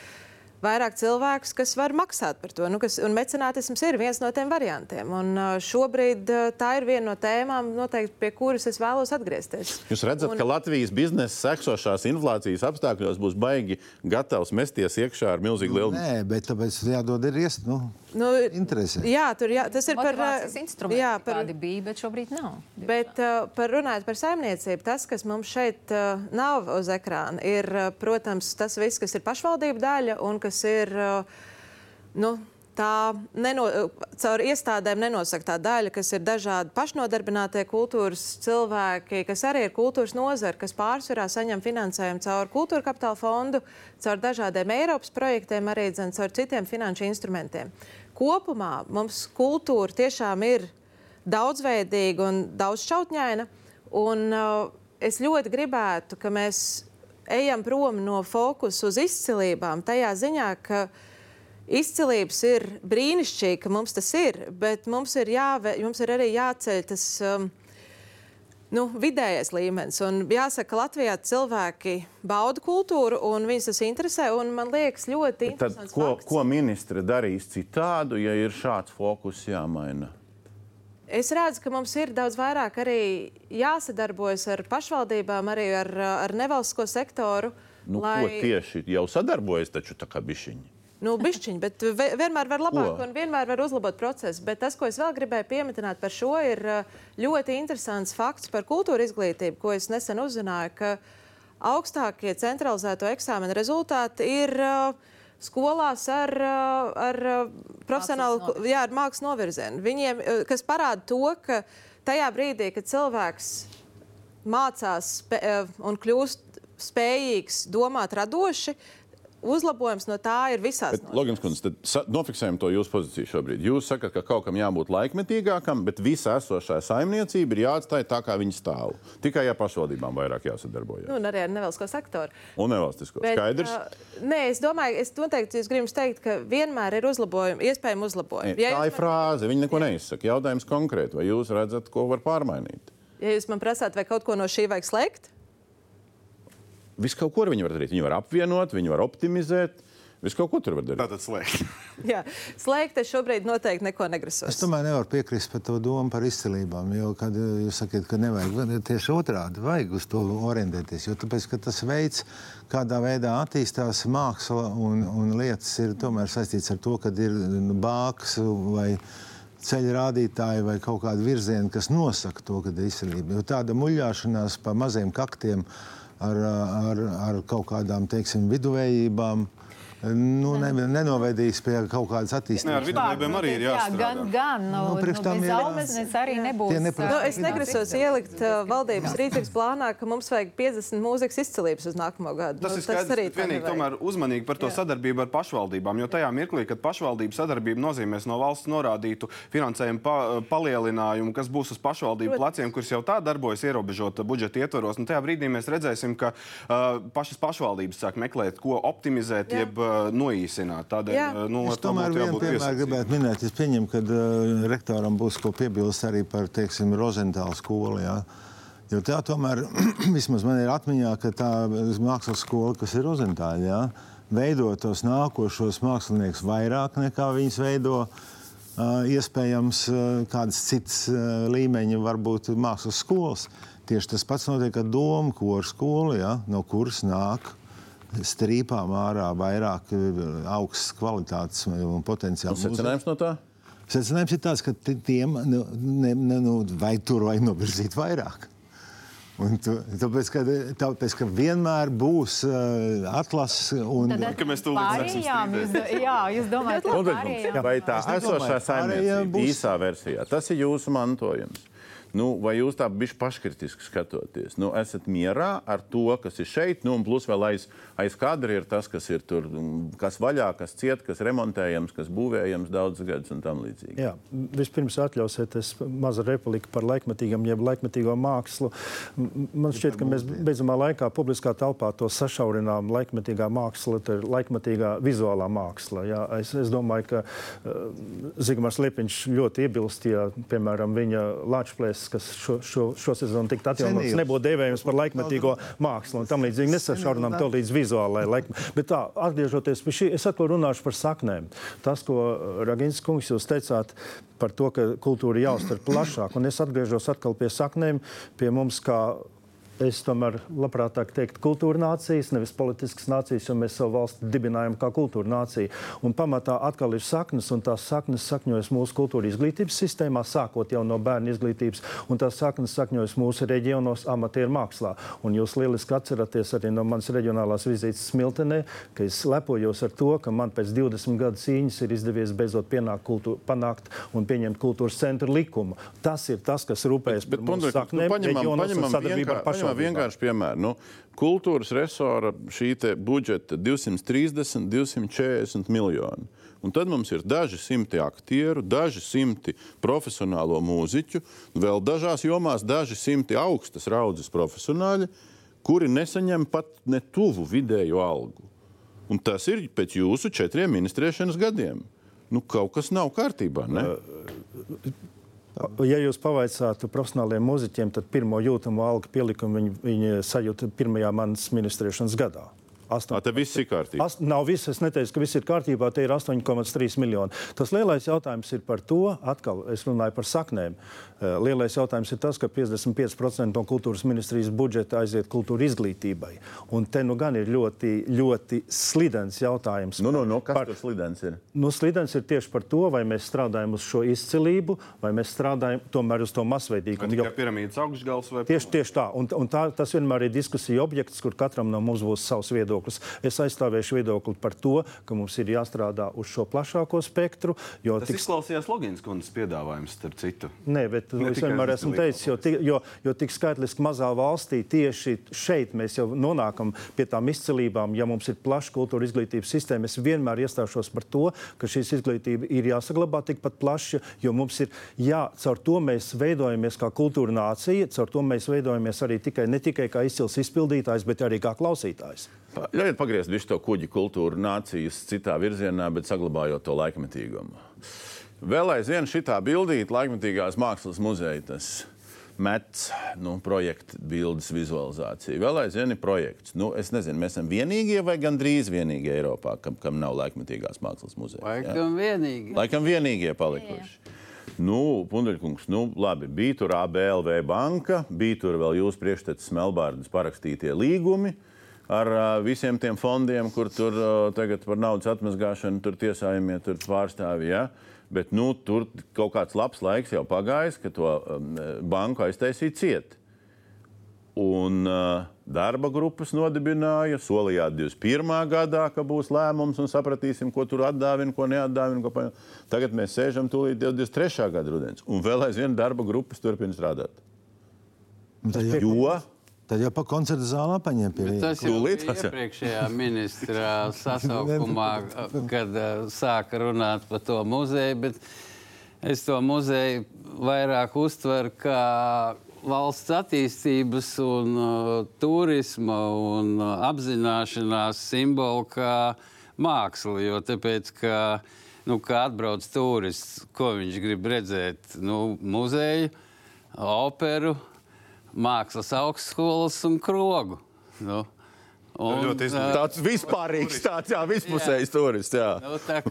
vairāk cilvēkus, kas var maksāt par to. Nu, kas, un mecenātisms ir viens no tiem variantiem. Un, uh, šobrīd uh, tā ir viena no tēmām, noteikti, pie kuras es vēlos atgriezties. Jūs redzat, un... ka Latvijas biznesa seksošās inflācijas apstākļos būs baigi gatavs mesties iekšā ar milzīgu lielu. Nē, bet tāpēc jādod ir iest. Nu. Nu, Interesē. Jā, tur jā, tas ir par instrumentu. Jā, par, kādi bija, bet šobrīd nav. Bet uh, par runājot par saimniecību, tas, kas mums šeit uh, nav uz ekrāna, ir, uh, protams, tas viss, kas ir pašvaldību daļa un kas ir. Nu, tā neno, caur iestādēm nenosaka tā daļa, kas ir dažādi pašnodarbinātie kultūras cilvēki, kas arī ir kultūras nozara, kas pārsvarā saņem finansējumu caur kultūra kapitāla fondu, caur dažādiem Eiropas projektiem, arī dzen, caur citiem finanšu instrumentiem. Kopumā mums kultūra tiešām ir daudzveidīga un daudzšķautņaina. Un, uh, es ļoti gribētu, ka mēs ejam prom no fokusa uz izcilībām, tajā ziņā, ka izcilības ir brīnišķīgi, ka mums tas ir, bet mums ir, jāve, mums ir arī jāceļ tas. Um, nu, vidējais līmenis. Un jāsaka, ka Latvijā cilvēki bauda kultūru, un viņus tas interesē. Man liekas, ļoti interesanti. Ko, ko ministre darīs citādu, ja ir šāds fokus jāmaina? Es redzu, ka mums ir daudz vairāk arī jāsadarbojas ar pašvaldībām, arī ar, ar nevalstisko sektoru. Nu, lai... Ko tieši jau sadarbojas, taču tā kā bišķiņi. Nu, bišķiņi, bet vienmēr var labāk un vienmēr var uzlabot procesu. Bet tas, ko es vēl gribēju pieminēt par šo, ir ļoti interesants fakts par kultūra izglītību, ko es nesen uzzināju, ka augstākie centralizēto eksāmenu rezultāti ir uh, skolās ar, uh, ar uh, profesionālu jā, ar mākslas novirzienu. Viņiem, uh, kas parāda to, ka tajā brīdī, kad cilvēks mācās un kļūst spējīgs domāt radoši, uzlabojums no tā ir visās. Logins kundze, nofiksējam to jūsu pozīciju šobrīd. Jūs sakat, ka kaut kam jābūt laikmetīgākam, bet visa esošā saimniecība ir jāatstāj tā, kā viņi stāv. Tikai ja pašvaldībām vairāk jāsadarbojas. Nu, un arī ar nevalstisko sektoru. Un nevalstisko. Bet, Skaidrs? Uh, nē, es domāju, es noteikti es gribu teikt, ka vienmēr ir uzlabojumi, iespējami uzlabojumi. Ja tā ir man... frāze, viņi neko neizsaka. Jautājums konkrēti, vai jūs redzat, ko var pārmainīt? Ja jūs man prasāt, vai kaut ko no šī vajag slēgt? Visu kaut ko viņi var darīt. Viņi var apvienot, viņi var optimizēt. Visu kaut ko tur var darīt. Tātad slēgt. Jā, slēgt es šobrīd noteikti neko negrasos. Es tomēr nevaru piekrist par to domu par izcilībām. Jo, kad jūs sakat, ka nevajag, tieši otrādi vajag uz to orientēties. Jo tāpēc, tas veids, kādā veidā attīstās māksla un, un lietas, ir tomēr saistīts ar to, ka ir bāks vai ceļa rādītāji vai kaut kāda virziena, kas nosaka to, ka ir izcilība. Jo tāda muļāšanās pa maziem kaktiem ar, ar, ar kaut kādām teiksim, viduvējībām nu, ne, nenovedīs pie kaut kādas attīstības. Nē, ar viduvējiem arī ir jāstrādā. Jā, gan, gan. Nu, nu, nu, bez almeznes arī nebūs. Neprast... Nu, es negrasos ielikt uh, valdības rīcības plānā, ka mums vajag 50 mūzikas izcilības uz nākamo gadu. Tas nu, ir skaidrs, tas arī vienīgi tomēr uzmanīgi par to jā. sadarbību ar pašvaldībām, jo tajā mirklī, kad pašvaldību sadarbība nozīmēs no valsts norādītu finansējumu pa, palielinājumu, kas būs uz pašvaldību pleciem, kuras jau tā darbojas ierobežota budžeta ietvaros, nu tajā brīdī mēs redzēsim, ka uh, pašas pašvaldības sāk meklēt, ko optimizēt, jā. jeb Uh, noīsināt. Tādēļ, Jā. Uh, nu, es tomēr vienu piemēru gribētu minēt. Es pieņemu, ka uh, rektoram būs ko piebilst arī par, teiksim, Rozentālu skolu. Jā. Jo tā tomēr, vismaz man ir atmiņā, ka tā mākslas skola, kas ir Rozentāļa, veido tos nākošos māksliniekus vairāk nekā viņas veido. Uh, iespējams, uh, kādas citas uh, līmeņa, varbūt mākslas skolas. Tieši tas pats notiek ar domu koru skolu, ja, no kuras nāk strīpām ārā vairāk eh, augstas kvalitātes un potenciāls. Secinājums no tā? Secinājums ir tāds, ka tiem nu, ne, ne, nu, vai tur vajag novirzīt vairāk. Un tu, tāpēc, ka, tāpēc, ka vienmēr būs uh, atlases un Tad Ka mēs pārējām, jūs, jā, jūs domājat, ka tā Es nedomāju, esošā saimniecība būs- īsā versijā, tas ir jūsu mantojums. Nu, vai jūs tā bišķi paškritiski skatoties? Nu, esat mierā ar to, kas ir šeit, nu, un plus vēl aiz, aiz kadra ir tas, kas ir tur, kas vaļā, kas ciet, kas remontējams, kas būvējams daudz gadus un tam līdzīgi. Jā, vispirms atļausiet, es maza replika par laikmetīgam, jeb laikmetīgo mākslu. Man šķiet, ka mēs beidzamā laikā publiskā telpā to sašaurinām. Laikmetīgā māksla, tā ir laikmetīgā vizuālā māksla. Jā. Es, es domāju, ka uh, Zigmārs Liepiņš ļoti iebilst, ja, piemēram, viņa lāčplēs, kas šo, šo, šo sezonu tikt atjaunots, nebūtu dēvējams par laikmetīgo mākslu. Un tam līdzīgi nesašaurinām to līdz vizuālajai laikam. Bet tā, atgriežoties pie šī, es atkal runāšu par saknēm. Tas, ko Ragins kungs jūs teicāt par to, ka kultūra jāuztver plašāk, un es atgriežos atkal pie saknēm, pie mums kā Es tomēr labprātāk teiktu kultūra nācijas, nevis politiskas nācijas, jo mēs savu valsti dibinājam kā kultūra nācija. Un pamatā atkal ir saknes, un tās saknes sakņojas mūsu kultūra izglītības sistēmā, sākot jau no bērnu izglītības, un tās saknes sakņojas mūsu reģionos amatieru mākslā. Un jūs lieliski atceraties arī no manas reģionālās vizītes Smiltenē, ka es lepojos ar to, ka man pēc 20 gadu cīņas ir izdevies beidzot kultūru, panākt un pieņemt kultūras centra likumu. Tas ir tas, kas rūpējas par mūsu Pundrikungs, saknēm, reģionos un sadarbību ar vienkār, pašvaldībām. vienkārši piemēru. Nu, kultūras resora šī budžeta 230, 240 miljoni. Un tad mums ir daži simti aktieru, daži simti profesionālo mūziķu, vēl dažās jomās daži simti augstas raudzes profesionāļi, kuri nesaņem pat ne tuvu vidēju algu. Un tas ir pēc jūsu četriem ministrēšanas gadiem. Nu, kaut kas nav kārtībā. Ne? Ja jūs pavaicātu profesionāliem mūziķiem, tad pirmo jūtamo algu pielikumu viņi, viņi sajūta pirmajā manas ministrēšanas gadā. Tā te viss ir kārtībā. Ast, nav viss, es neteicu, ka viss ir kārtībā. Te ir 8,3 miljoni. Tas lielais jautājums ir par to, atkal es runāju par saknēm. Eh, Lielais jautājums ir tas, ka 55% no kultūras ministrijas budžeta aiziet kultūra izglītībai. Un te nu gan ir ļoti, ļoti slidens jautājums. Nu, nu, nu, kas par, tur slidens ir? Nu, slidens ir tieši par to, vai mēs strādājam uz šo izcilību, vai mēs strādājam tomēr uz to masveidīgumu. tikai piramīdas augšgals vai Tieši, tieši tā. Un, un tā, tas vienmēr ir diskusija objekts, kur katram no mums būs savs viedoklis. Es aizstāvēšu viedokli par to, ka mums ir jāstrādā uz šo plašāko spektru. Tas tik- izklausījās Logins kundzes piedāvājums, starp citu. Nē, bet Ne es vienmēr esmu teicis, jo, jo, jo tik skaitliski mazā valstī tieši šeit mēs jau nonākam pie tām izcilībām. Ja mums ir plaša kultūra izglītības sistēma, es vienmēr iestāšos par to, ka šīs izglītība ir jāsaglabā tikpat plaša, jo mums ir jā, caur to mēs veidojamies kā kultūra nācija, caur to mēs veidojamies arī tikai, ne tikai kā izcils izpildītājs, bet arī kā klausītājs. Ļaujiet pagriezt visu to kuģi kultūru nācijas citā virzienā, bet saglabājot to laikmetīgumu. Vēl aizvien šitā bildīte laikmetīgās mākslas muzeja, tas mets, nu, projekta bildes vizualizācija. Vēl aizvien ir projekts. Nu, es nezinu, mēs esam vienīgie vai gandrīz vienīgie Eiropā, kam, kam nav laikmetīgās mākslas muzeja. Laikam vienīgi. Laikam vienīgie palikuši. Nu, Pundeļkungs, nu, labi, bija tur ABLV banka, bija tur vēl jūsu priekštecis Melbārdas parakstītie līgumi ar uh, visiem tiem fondiem, kur tur uh, tagad par naudas atmazgāšanu tur tiesājumie tur pārstāvji. Ja? Bet nu, tur kaut kāds labs laiks jau pagājis, ka to um, banku aiztaisīja ciet. Un uh, darba grupas nodibināja, solījāt 21. gadā, ka būs lēmums un sapratīsim, ko tur atdāvina, ko neatdāvina. Ko pa... Tagad mēs sēžam tūlīt 23. gada rudens, un vēl aizvien darba grupas turpina strādāt. Jo tad jau pa koncertu zālē paņem pie vietas. Tas jau bija iepriekšējā ministra sasaukumā, kad uh, sāka runāt par to muzeju. Bet es to muzeju vairāk uztveru kā valsts attīstības un uh, turisma un uh, apzināšanās simbolu kā mākslu. Jo tāpēc, ka, nu, kā atbrauc turists, ko viņš grib redzēt? Nu, muzeju, operu, mākslas augstskolas un krogu. Nu, un, Ļoti izdevies. ā, tāds vispārīgs, tāds jā, vispusējs turists. Jā. Nu, tā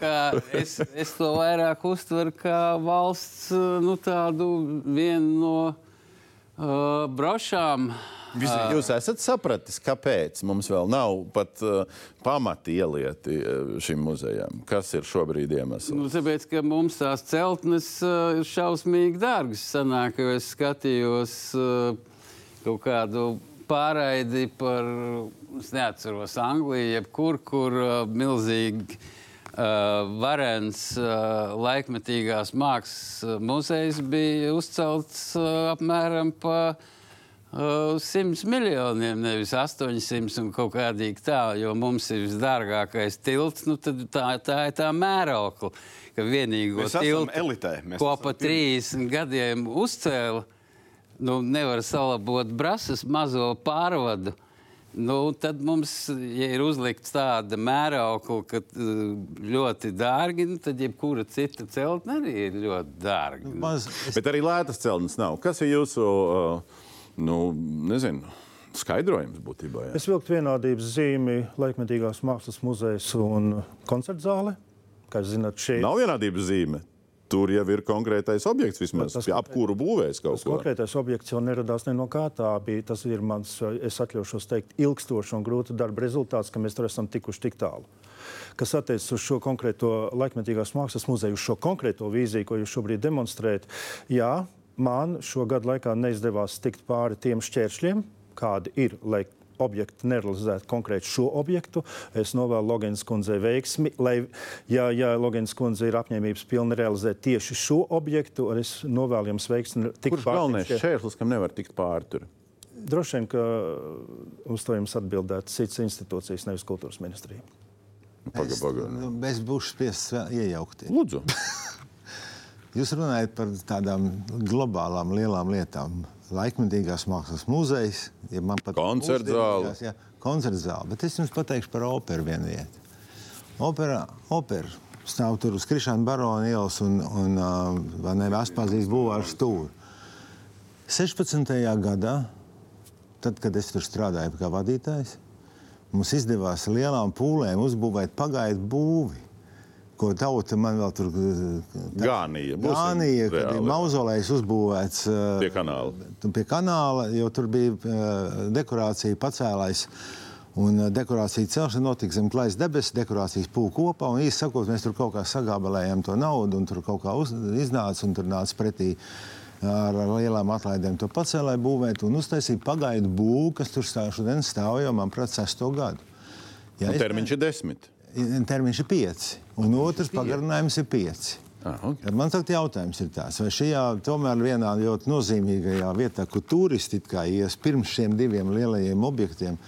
es, es to vairāk uztveru kā valsts nu, tādu vienu no uh, brošām. Visi, jūs esat sapratis, kāpēc mums vēl nav pat uh, pamati ielieti šim muzejam? Kas ir šobrīd iemesls? Nu, tāpēc, ka mums tās celtnes uh, ir šausmīgi dārgas. Sanāk, jo es skatījos, uh, kaut kādu pārraidi par, es neatceros, Angliju, jebkur, kur uh, milzīgi uh, varens uh, laikmetīgās mākslas muzejs bija uzcelts uh, apmēram pa uh, 100 miljoniem, nevis 800 un kaut kādīgi tā, jo mums ir visdārgākais tilts, nu tad tā, tā ir tā mēraukla, ka vienīgo Mēs tiltu, elitē, ko pa 30 gadiem uzcēla, nu, nevar salabot brasas mazo pārvadu. Nu, tad mums, ja ir uzlikts tāda mēraukla, ka uh, ļoti dārgi, nu, tad jebkura cita celtne arī ir ļoti dārga. Maz, es, Bet arī lētas celtnes nav. Kas ir jūsu, uh, nu, nezinu, skaidrojums būtībā? Jā? Es vilku vienādības zīmi laikmetīgās mākslas muzejas un koncerta zāle. Kā jūs zināt, šeit Nav vienādības zīme. Tur jau ir konkrētais objekts, vismaz Tas ap kuru būvēs kaut ko. konkrētais objekts jau neradās ne no kā. Tā bija, tas ir mans, es atļaušos teikt, ilgstošs un grūta darba rezultāts, ka mēs tur esam tikuši tik tālu. Kas attiecas uz šo konkrēto laikmetīgās mākslas muzeju, uz šo konkrēto vīziju, ko jūs šobrīd demonstrējat, jā, man šo gadu laikā neizdevās tikt pāri tiem šķēršļiem, kādi ir, lai objekti nerealizētu konkrēti šo objektu. Es novēlu Logēnas kundzei veiksmi, lai, ja, ja Logēnas kundze ir apņēmības pilna realizēt tieši šo objektu, tad es novēlu jums veiksmi. Kurš galvenais šķēr- šķērslis, kam nevar tikt pāri tur? Droši vien, ka uz to jums atbildētu citas institūcijas, nevis kultūras ministrija. Paga, paga. nu, es būšu spiests vēl iejaukties. Lūdzu. Jūs runājat par tādām globālām lielām lietām. Laikmetīgās mākslas muzejs, ja man pat Koncertzāle. mūsdienīgās, Jā, koncertzāle. Bet es jums pateikšu par operu vienu vietu. Opera, opera stāv tur uz Krišāna barona ielas un, un uh, vai ne, Aspazijas būvārs stūri. 16. gadā, tad, kad es tur strādāju kā vadītājs, mums izdevās lielām pūlēm uzbūvēt pagaidu būvi. Ko tauta man vēl tur Gānija. Būsim Gānija, kad bija mauzolejs uzbūvēts uh, Pie kanāla. pie kanāla, jo tur bija uh, dekorācija pacēlājs. Un dekorācija celšana notika zem klājas debesis, dekorācijas pūka kopā. Un īsi sakot, mēs tur kaut kā sagābalējām to naudu, un tur kaut kā uz, iznāca, un tur nāca pretī ar, lielām atlaidēm to pacēlāju būvēt un uztaisīt pagaidu būvu, kas tur stāv šodien stāv jau, manuprāt, sesto gadu. Ja Un termiņš ir desmit. termiņš ir pieci, un otrs pagarinājums ir pieci. Ah, okay. Man tagad jautājums ir tāds, vai šajā tomēr vienā ļoti nozīmīgajā vietā, kur turisti ies pirms šiem diviem lielajiem objektiem,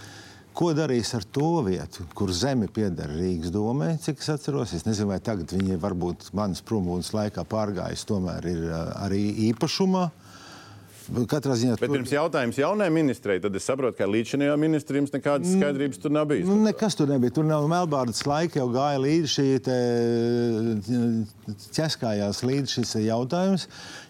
ko darīs ar to vietu, kur zeme pieder Rīgas domē, cik es atceros. Es nezinu, vai tagad viņi varbūt manas prombūtnes laikā pārgājis tomēr ir ā, arī īpašumā. Katrā ziņā Bet pirms jautājums jaunajai ministrei, tad es saprotu, ka līdz šim ministrijam nekādas skaidrības tur nav bijis. Nu, nekas tur nebija. Tur nav Melbārdas laika, jau gāja līdzi šī te, ķeskājās līdzi šis jautājums.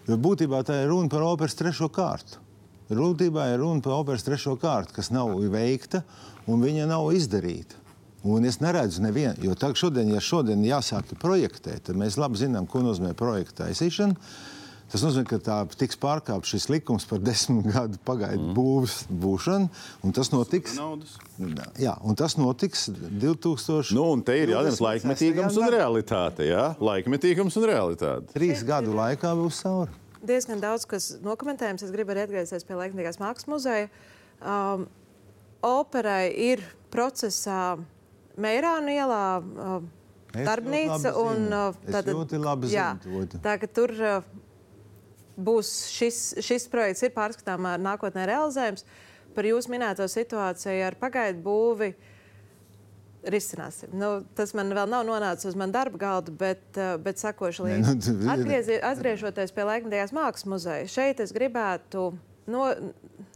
Jo būtībā tā ir runa par operas trešo kārtu. Būtībā ir runa par operas trešo kārtu, kas nav veikta un viņa nav izdarīta. Un es neredzu nevienu, jo tagad, šodien, ja šodien jāsāk projektēt, tad mēs labi zinām, ko nozīmē projekta taisīšana. Tas nozīmē, ka tā tiks pārkāpts šis likums par desmit gadu pagaidu mm. būvs būšanu, un tas notiks. Naudas. Jā, un tas notiks 2000. Nu, un te ir jautājums laikmetīgums un realitāte. Jā? Laikmetīgums un realitāte. Trīs gadu laikā būs cauri. diezgan daudz kas nokomentējams. Es gribu arī atgriezties pie Laikmatīgās mākslas muzeja. Um, operai ir procesā Meirāna ielā. Es Darbnīca ļoti labi un zinu. uh, Es ļoti labi to. tā, ka tur uh, būs šis, šis projekts, ir pārskatāmā nākotnē realizējams. Par jūsu minēto situāciju ar pagaidu būvi risināsim. Nu, tas man vēl nav nonācis uz manas darba galda, bet, uh, bet sakošu līdzi. nu, Atgriezi- Atgriežoties pie laikmatīgās mākslas muzeja, šeit es gribētu no,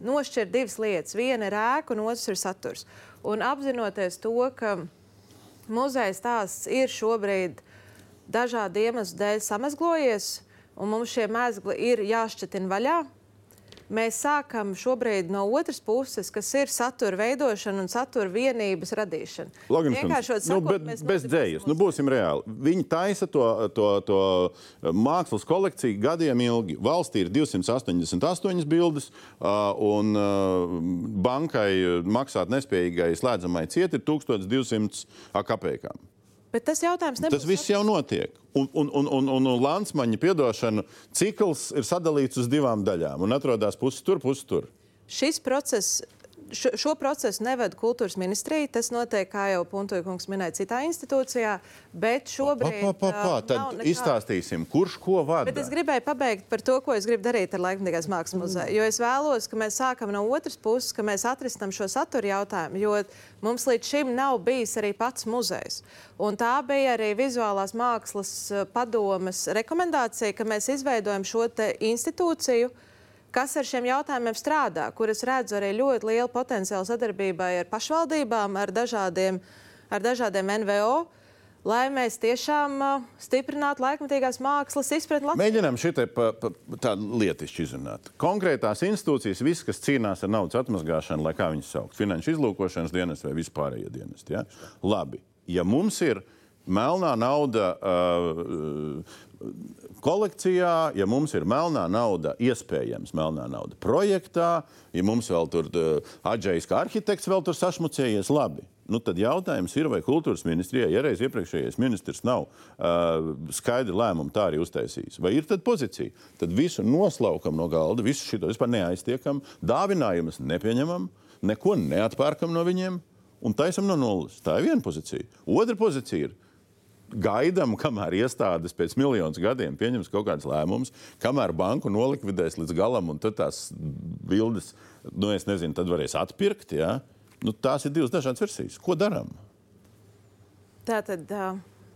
nošķirt divas lietas. Viena ir ēka, un otrs ir saturs. Un apzinoties to, ka muzeja stāsts ir šobrīd dažādu iemeslu dēļ samazglojies, un mums šie mēsli ir jāšķetina vaļā. Mēs sākam šobrīd no otras puses, kas ir satura veidošana un satura vienības radīšana. Vienkāršot nu, sakot, bet mēs bez dzējas. Nu, būsim reāli. Viņi taisa to, to, to mākslas kolekciju gadiem ilgi. Valstī ir 288 bildes, uh, un uh, bankai maksāt nespējīgai slēdzamai ciet ir 1200 akapēkām. Bet tas jautājums nebūs. Tas viss jau notiek. Un, un, un, un, un, Lansmaņa piedošana cikls ir sadalīts uz divām daļām un atrodas pusi tur, pusi tur. šis process šo, šo procesu nevada kultūras ministrija. Tas notiek, kā jau Puntoja minēja, citā institūcijā. Bet šobrīd. Pa, pa, pa, pa. Tad nekā... izstāstīsim, kurš ko vada. Bet es gribēju pabeigt par to, ko es gribu darīt ar Laikmatīgās mākslas muzeju. Jo es vēlos, ka mēs sākam no otras puses, ka mēs atrisinām šo satura jautājumu. Jo mums līdz šim nav bijis arī pats muzejs. Un tā bija arī vizuālās mākslas padomes rekomendācija, ka mēs izveidojam šo institūciju kas ar šiem jautājumiem strādā, kuras redzu arī ļoti lielu potenciālu sadarbībai ar pašvaldībām, ar dažādiem, ar dažādiem NVO. Lai mēs tiešām uh, stiprinātu laikmatīgās mākslas izpratni Latvijā. Mēģinām šo tādu lietišķi izrunāt. Konkrētās institūcijas, visas, kas cīnās ar naudas atmazgāšanu, lai kā viņas sauc, finanšu izlūkošanas dienas vai vispārējie dienesti. Ja? Labi, ja mums ir melnā nauda uh, kolekcijā, ja mums ir melnā nauda, iespējams, melnā nauda projektā, ja mums vēl tur uh, Adžējs kā arhitekts vēl tur sašmucējies, labi. Nu, tad jautājums ir, vai kultūras ministrijai, ja reiz iepriekšējais ministrs nav uh, skaidri lēmumu tā arī uztaisījis, vai ir tad pozīcija? Tad visu noslaukam no galda, visu šo vispār neaiztiekam, dāvinājumus nepieņemam, neko neatpērkam no viņiem un taisam no nulles. Tā ir viena pozīcija. Otra pozīcija ir gaidām, kamēr iestādes pēc miljonus gadiem pieņems kaut kādus lēmumus, kamēr banku nolikvidēs līdz galam, un tad tās bildes, nu, es nezinu, tad varēs atpirkt. Ja? Nu, tās ir divas dažādas versijas. Ko darām? Tā tad,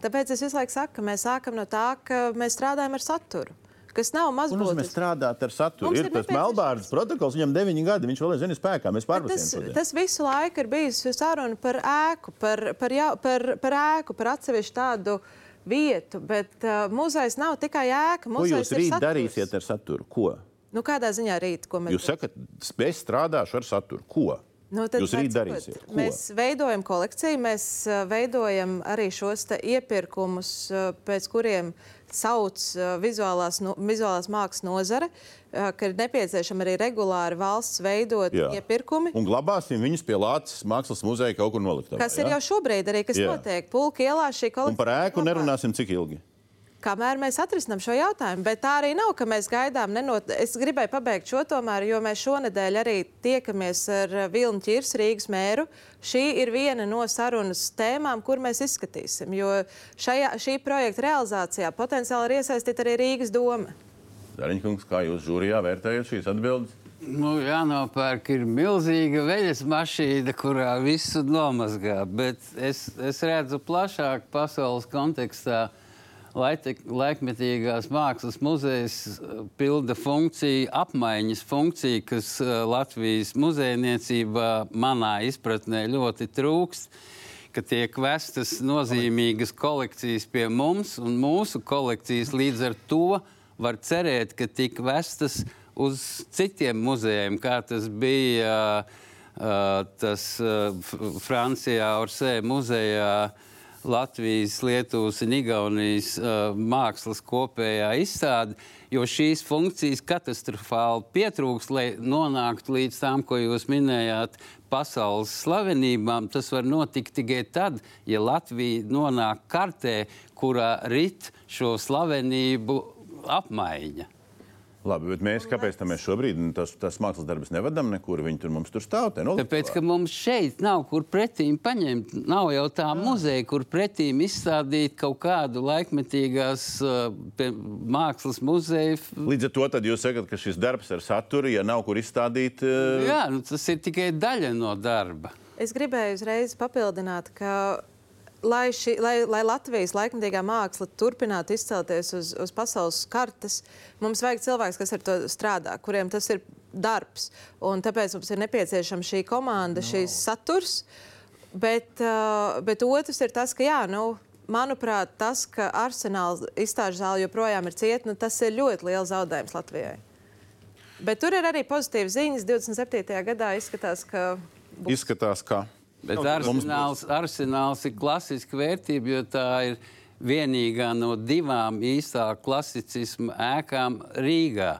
tāpēc es visu laiku saku, ka mēs sākam no tā, ka mēs strādājam ar saturu kas nav mazbūtisks. Mēs strādājam ar saturu. Mums ir, ir tas Melbārdas protokols, viņam ir deviņi gadi, viņš vēl ir zini spēkā. Mēs pārbaudām. Tas, tas visu laiku ir bijis saruna par ēku, par, par, jau, par, par ēku, par atsevišķu tādu vietu, bet uh, muzejs nav tikai ēka. Ko jūs rīt saturs. darīsiet ar saturu? Ko? Nu, kādā ziņā rīt? Jūs sakat, es strādāšu ar saturu. Ko? Nu, Jūs rīt darīsiet. Ko? Mēs veidojam kolekciju, mēs uh, veidojam arī šos iepirkumus, uh, pēc kuriem uh, sauc vizuālās, no, vizuālās mākslas nozare, ka ir nepieciešama arī regulāri valsts veidot jā. iepirkumi. Un glabāsim viņus pie Latvijas mākslas muzeja kaut kur noliktā. Kas jā? ir jau šobrīd arī, kas jā. notiek. Pulka ielā šī kolekcija. Un par ēku nerunāsim cik ilgi kamēr mēs atrisinām šo jautājumu. Bet tā arī nav, ka mēs gaidām. Nenot... Es gribēju pabeigt šo tomēr, jo mēs šonadēļ arī tiekamies ar Vilnu Čirs, Rīgas mēru. Šī ir viena no sarunas tēmām, kur mēs izskatīsim. Jo šajā, šī projekta realizācijā potenciāli ir iesaistīta arī Rīgas doma. Dariņkungs, kā jūs žūrijā vērtējat šīs atbildes? Nu, jānopērk ir milzīga veļas mašīna, kurā visu nomazgā. Bet es, es redzu plašāk pasaules kontekstā. Uh, laikmetīgās mākslas muzejs uh, pilda funkciju, apmaiņas funkciju, kas uh, Latvijas muzejniecībā manā izpratnē ļoti trūkst tiek vestas nozīmīgas kolekcijas pie mums, un mūsu kolekcijas līdz ar to var cerēt, ka tik vestas uz citiem muzejiem, kā tas bija uh, tas uh, Francijā, Orsē muzejā. Uh, Latvijas, Lietuvas un Igaunijas uh, mākslas kopējā izstāde, jo šīs funkcijas katastrofāli pietrūks, lai nonāktu līdz tām, ko jūs minējāt, pasaules slavenībām. Tas var notikt tikai tad, ja Latvija nonāk kartē, kurā rit šo slavenību apmaiņa. Labi, bet mēs kāpēc mēs šobrīd nu, tas, tas mākslas darbus nevedam nekur? Viņi tur mums tur stāv. Te, Tāpēc, ka mums šeit nav kur pretīm paņemt. Nav jau tā Jā. muzeja, kur pretīm izstādīt kaut kādu laikmetīgās uh, mākslas muzeju. Līdz ar to jūs sakat, ka šis darbs ar saturu, ja nav kur izstādīt. Uh... Jā, nu, tas ir tikai daļa no darba. Es gribēju uzreiz papildināt, ka lai, ši, lai, lai Latvijas laikmatīgā māksla turpinātu izcelties uz, uz pasaules kartes, mums vajag cilvēks, kas ar to strādā, kuriem tas ir darbs. Un tāpēc mums ir nepieciešama šī komanda, no. šīs saturs. Bet, uh, bet otrs ir tas, ka, jā, nu, manuprāt, tas, ka arsenāls izstāžu zāle joprojām ir cieta, nu, tas ir ļoti liels zaudējums Latvijai. Bet tur ir arī pozitīvas ziņas. 27. gadā izskatās, ka. Būs... Izskatās, ka. Bet arsenāls, arsenāls ir klasiska vērtība, jo tā ir vienīgā no divām īstā klasicisma ēkām Rīgā.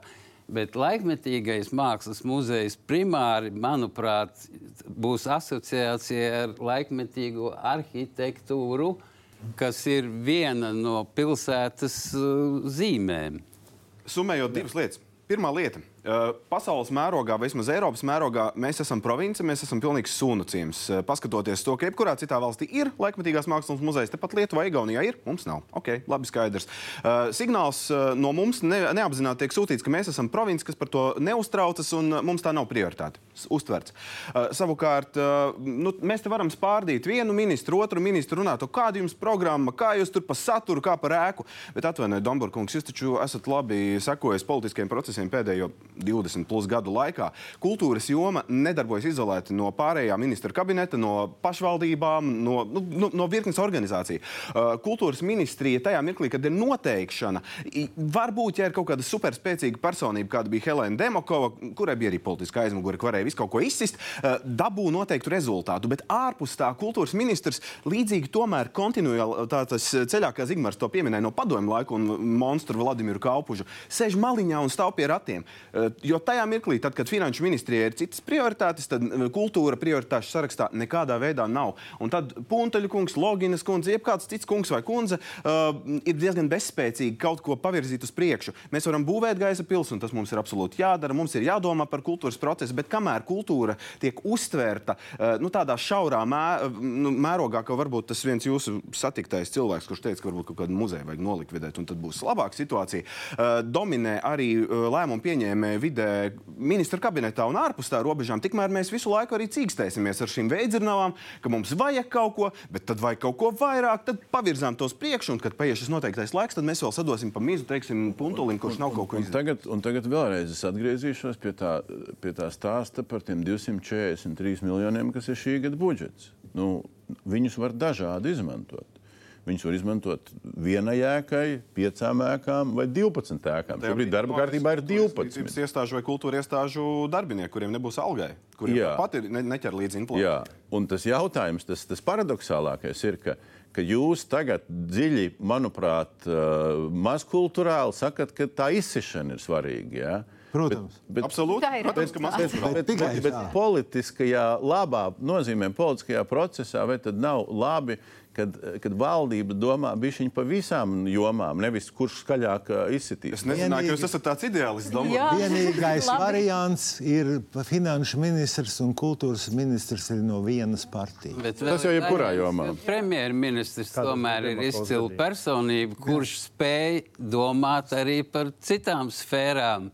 Bet laikmetīgais mākslas muzejs primāri, manuprāt, būs asociācija ar laikmetīgo arhitektūru, kas ir viena no pilsētas uh, zīmēm. Summējot divas lietas. Pirmā lieta pasaules mērogā, vismaz Eiropas mērogā, mēs esam province, mēs esam pilnīgs sunacījums. Uh, paskatoties to, ka jebkurā citā valstī ir laikmatīgās mākslas muzejs, tepat Lietuvā, Igaunijā ir, mums nav. Ok, labi, skaidrs. Uh, signāls uh, no mums ne, neapzināti tiek sūtīts, ka mēs esam province, kas par to neuztraucas un mums tā nav prioritāte. Uztverts. Uh, savukārt, nu, mēs te varam spārdīt vienu ministru, otru ministru, runāt, kāda jums programma, kā jūs tur pa saturu, kā par ēku. Bet atvainojiet, Domburkungs, jūs taču esat labi sekojis politiskiem procesiem pēdējo 20 plus gadu laikā. Kultūras joma nedarbojas izolēti no pārējā ministra kabineta, no pašvaldībām, no, nu, no, no virknes organizāciju. Uh, kultūras ministrija tajā mirklī, kad ir noteikšana, varbūt, ja ir kaut kāda superspēcīga personība, kāda bija Helēna Demokova, kurai bija arī politiska aizmugure, varēja visu kaut ko izsist, uh, dabū noteiktu rezultātu. Bet ārpus tā kultūras ministrs līdzīgi tomēr kontinuāli tāds ceļā, kā Zigmārs to pieminēja no padomju laika un monstru Vladimiru Kaupužu, sēž maliņā un stāv pie ratiem. Uh, jo tajā mirklī, tad, kad finanšu ministrijai ir citas prioritātes, tad kultūra prioritāšu sarakstā nekādā veidā nav. Un tad Punteļa kungs, Loginas kundze, jebkāds cits kungs vai kundze uh, ir diezgan bezspēcīgi kaut ko pavirzīt uz priekšu. Mēs varam būvēt gaisa pilsētu, un tas mums ir absolūti jādara. Mums ir jādomā par kultūras procesu, bet kamēr kultūra tiek uztvērta uh, nu, tādā šaurā mē, nu, mērogā, ka varbūt tas viens jūsu satiktais cilvēks, kurš teica, ka varbūt kaut kādu muzeju vajag nolikvidēt, un tad būs labāka situācija, uh, dominē arī lēmumu pieņēmēju vidē ministra kabinetā un ārpus tā robežām. Tikmēr mēs visu laiku arī cīkstēsimies ar šīm veidzirnavām, ka mums vajag kaut ko, bet tad vajag kaut ko vairāk, tad pavirzām tos priekšu, un kad paies šis noteiktais laiks, tad mēs vēl sadosim pa mizu, teiksim, puntulim, kurš nav kaut ko izdarījis. Tagad, un tagad vēlreiz es atgriezīšos pie tā, pie tā stāsta par tiem 243 miljoniem, kas ir šī gada budžets. Nu, viņus var dažādi izmantot. Viņus var izmantot vienai ēkai, piecām ēkām vai 12 ēkām. Šobrīd darba kārtībā ir 12. Tas iestāžu vai kultūra iestāžu darbinieki, kuriem nebūs algai, kuriem pat ir ne, neķer līdzi inflācija. Jā, un tas jautājums, tas, tas paradoxālākais ir, ka, ka jūs tagad dziļi, manuprāt, uh, mazkulturāli sakat, ka tā izsišana ir svarīga. Ja? Protams, bet, absolūti. Tā ir Protams, ka mazliet Bet- bet tikai bet, bet tā. politiskajā, labā nozīmē, politiskajā procesā, vai tad nav labi, kad, kad valdība domā bišķiņ pa visām jomām, nevis kurš skaļāk izsitīs? Es nezināju, ka jūs Vienīgi- esat tāds ideālists. Vienīgais variants ir pa finanšu ministrs un kultūras ministrs ir no vienas partijas. Bet Tas jau vēl ir jebkurā jomā. Premjerministrs tomēr ir izcila personība, kurš spēj domāt arī par citām sfērām.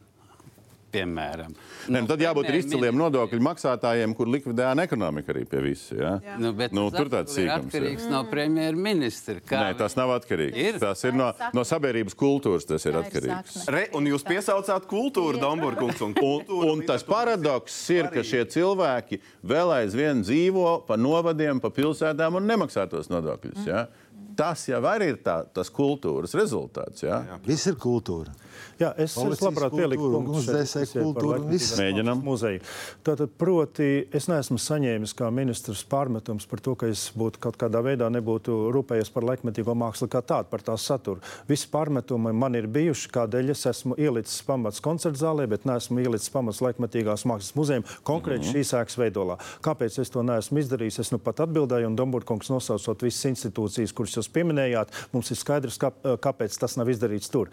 Piemēram, Ne, nu tad jābūt ir premjerministra- izciliem nodokļu maksātājiem, kur likvidēja ekonomiku arī pie visa. Ja? Jā. Nu, bet Nu, tur tāds sīkums ir. atkarīgs no premjerministra. Kā Nē, tas nav atkarīgs. Ir. Tas ir no, no sabiedrības kultūras, tas ir atkarīgs. Re, un jūs piesaucāt kultūru, Domburkungs. Un, kultūra, Un tas paradoks ir, ka šie cilvēki vēl aizvien dzīvo pa novadiem, pa pilsētām un nemaksā tos nodokļus. Ja? Tas jau arī ir tā, tas kultūras rezultāts. Ja? Viss ir kultūra. Jā, es, es Policijas labprāt pieliku punktu par kultūru un viss. Mēģinam. muzeju. Tātad, proti, es neesmu saņēmis kā ministrs pārmetums par to, ka es būtu kaut kādā veidā nebūtu rūpējies par laikmetīgo mākslu kā tādu, par tās saturu. Visi pārmetumi man ir bijuši, kādēļ es esmu ielicis pamats koncerta zālē, bet neesmu ielicis pamats laikmetīgās mākslas muzejam, konkrēti šīs ēkas veidolā. Kāpēc es to neesmu izdarījis? Es nu pat atbildēju, un Domburkungs nosaucot visas institūcijas, kuras jūs pieminējāt, mums ir skaidrs, kā, kāpēc tas nav izdarīts tur.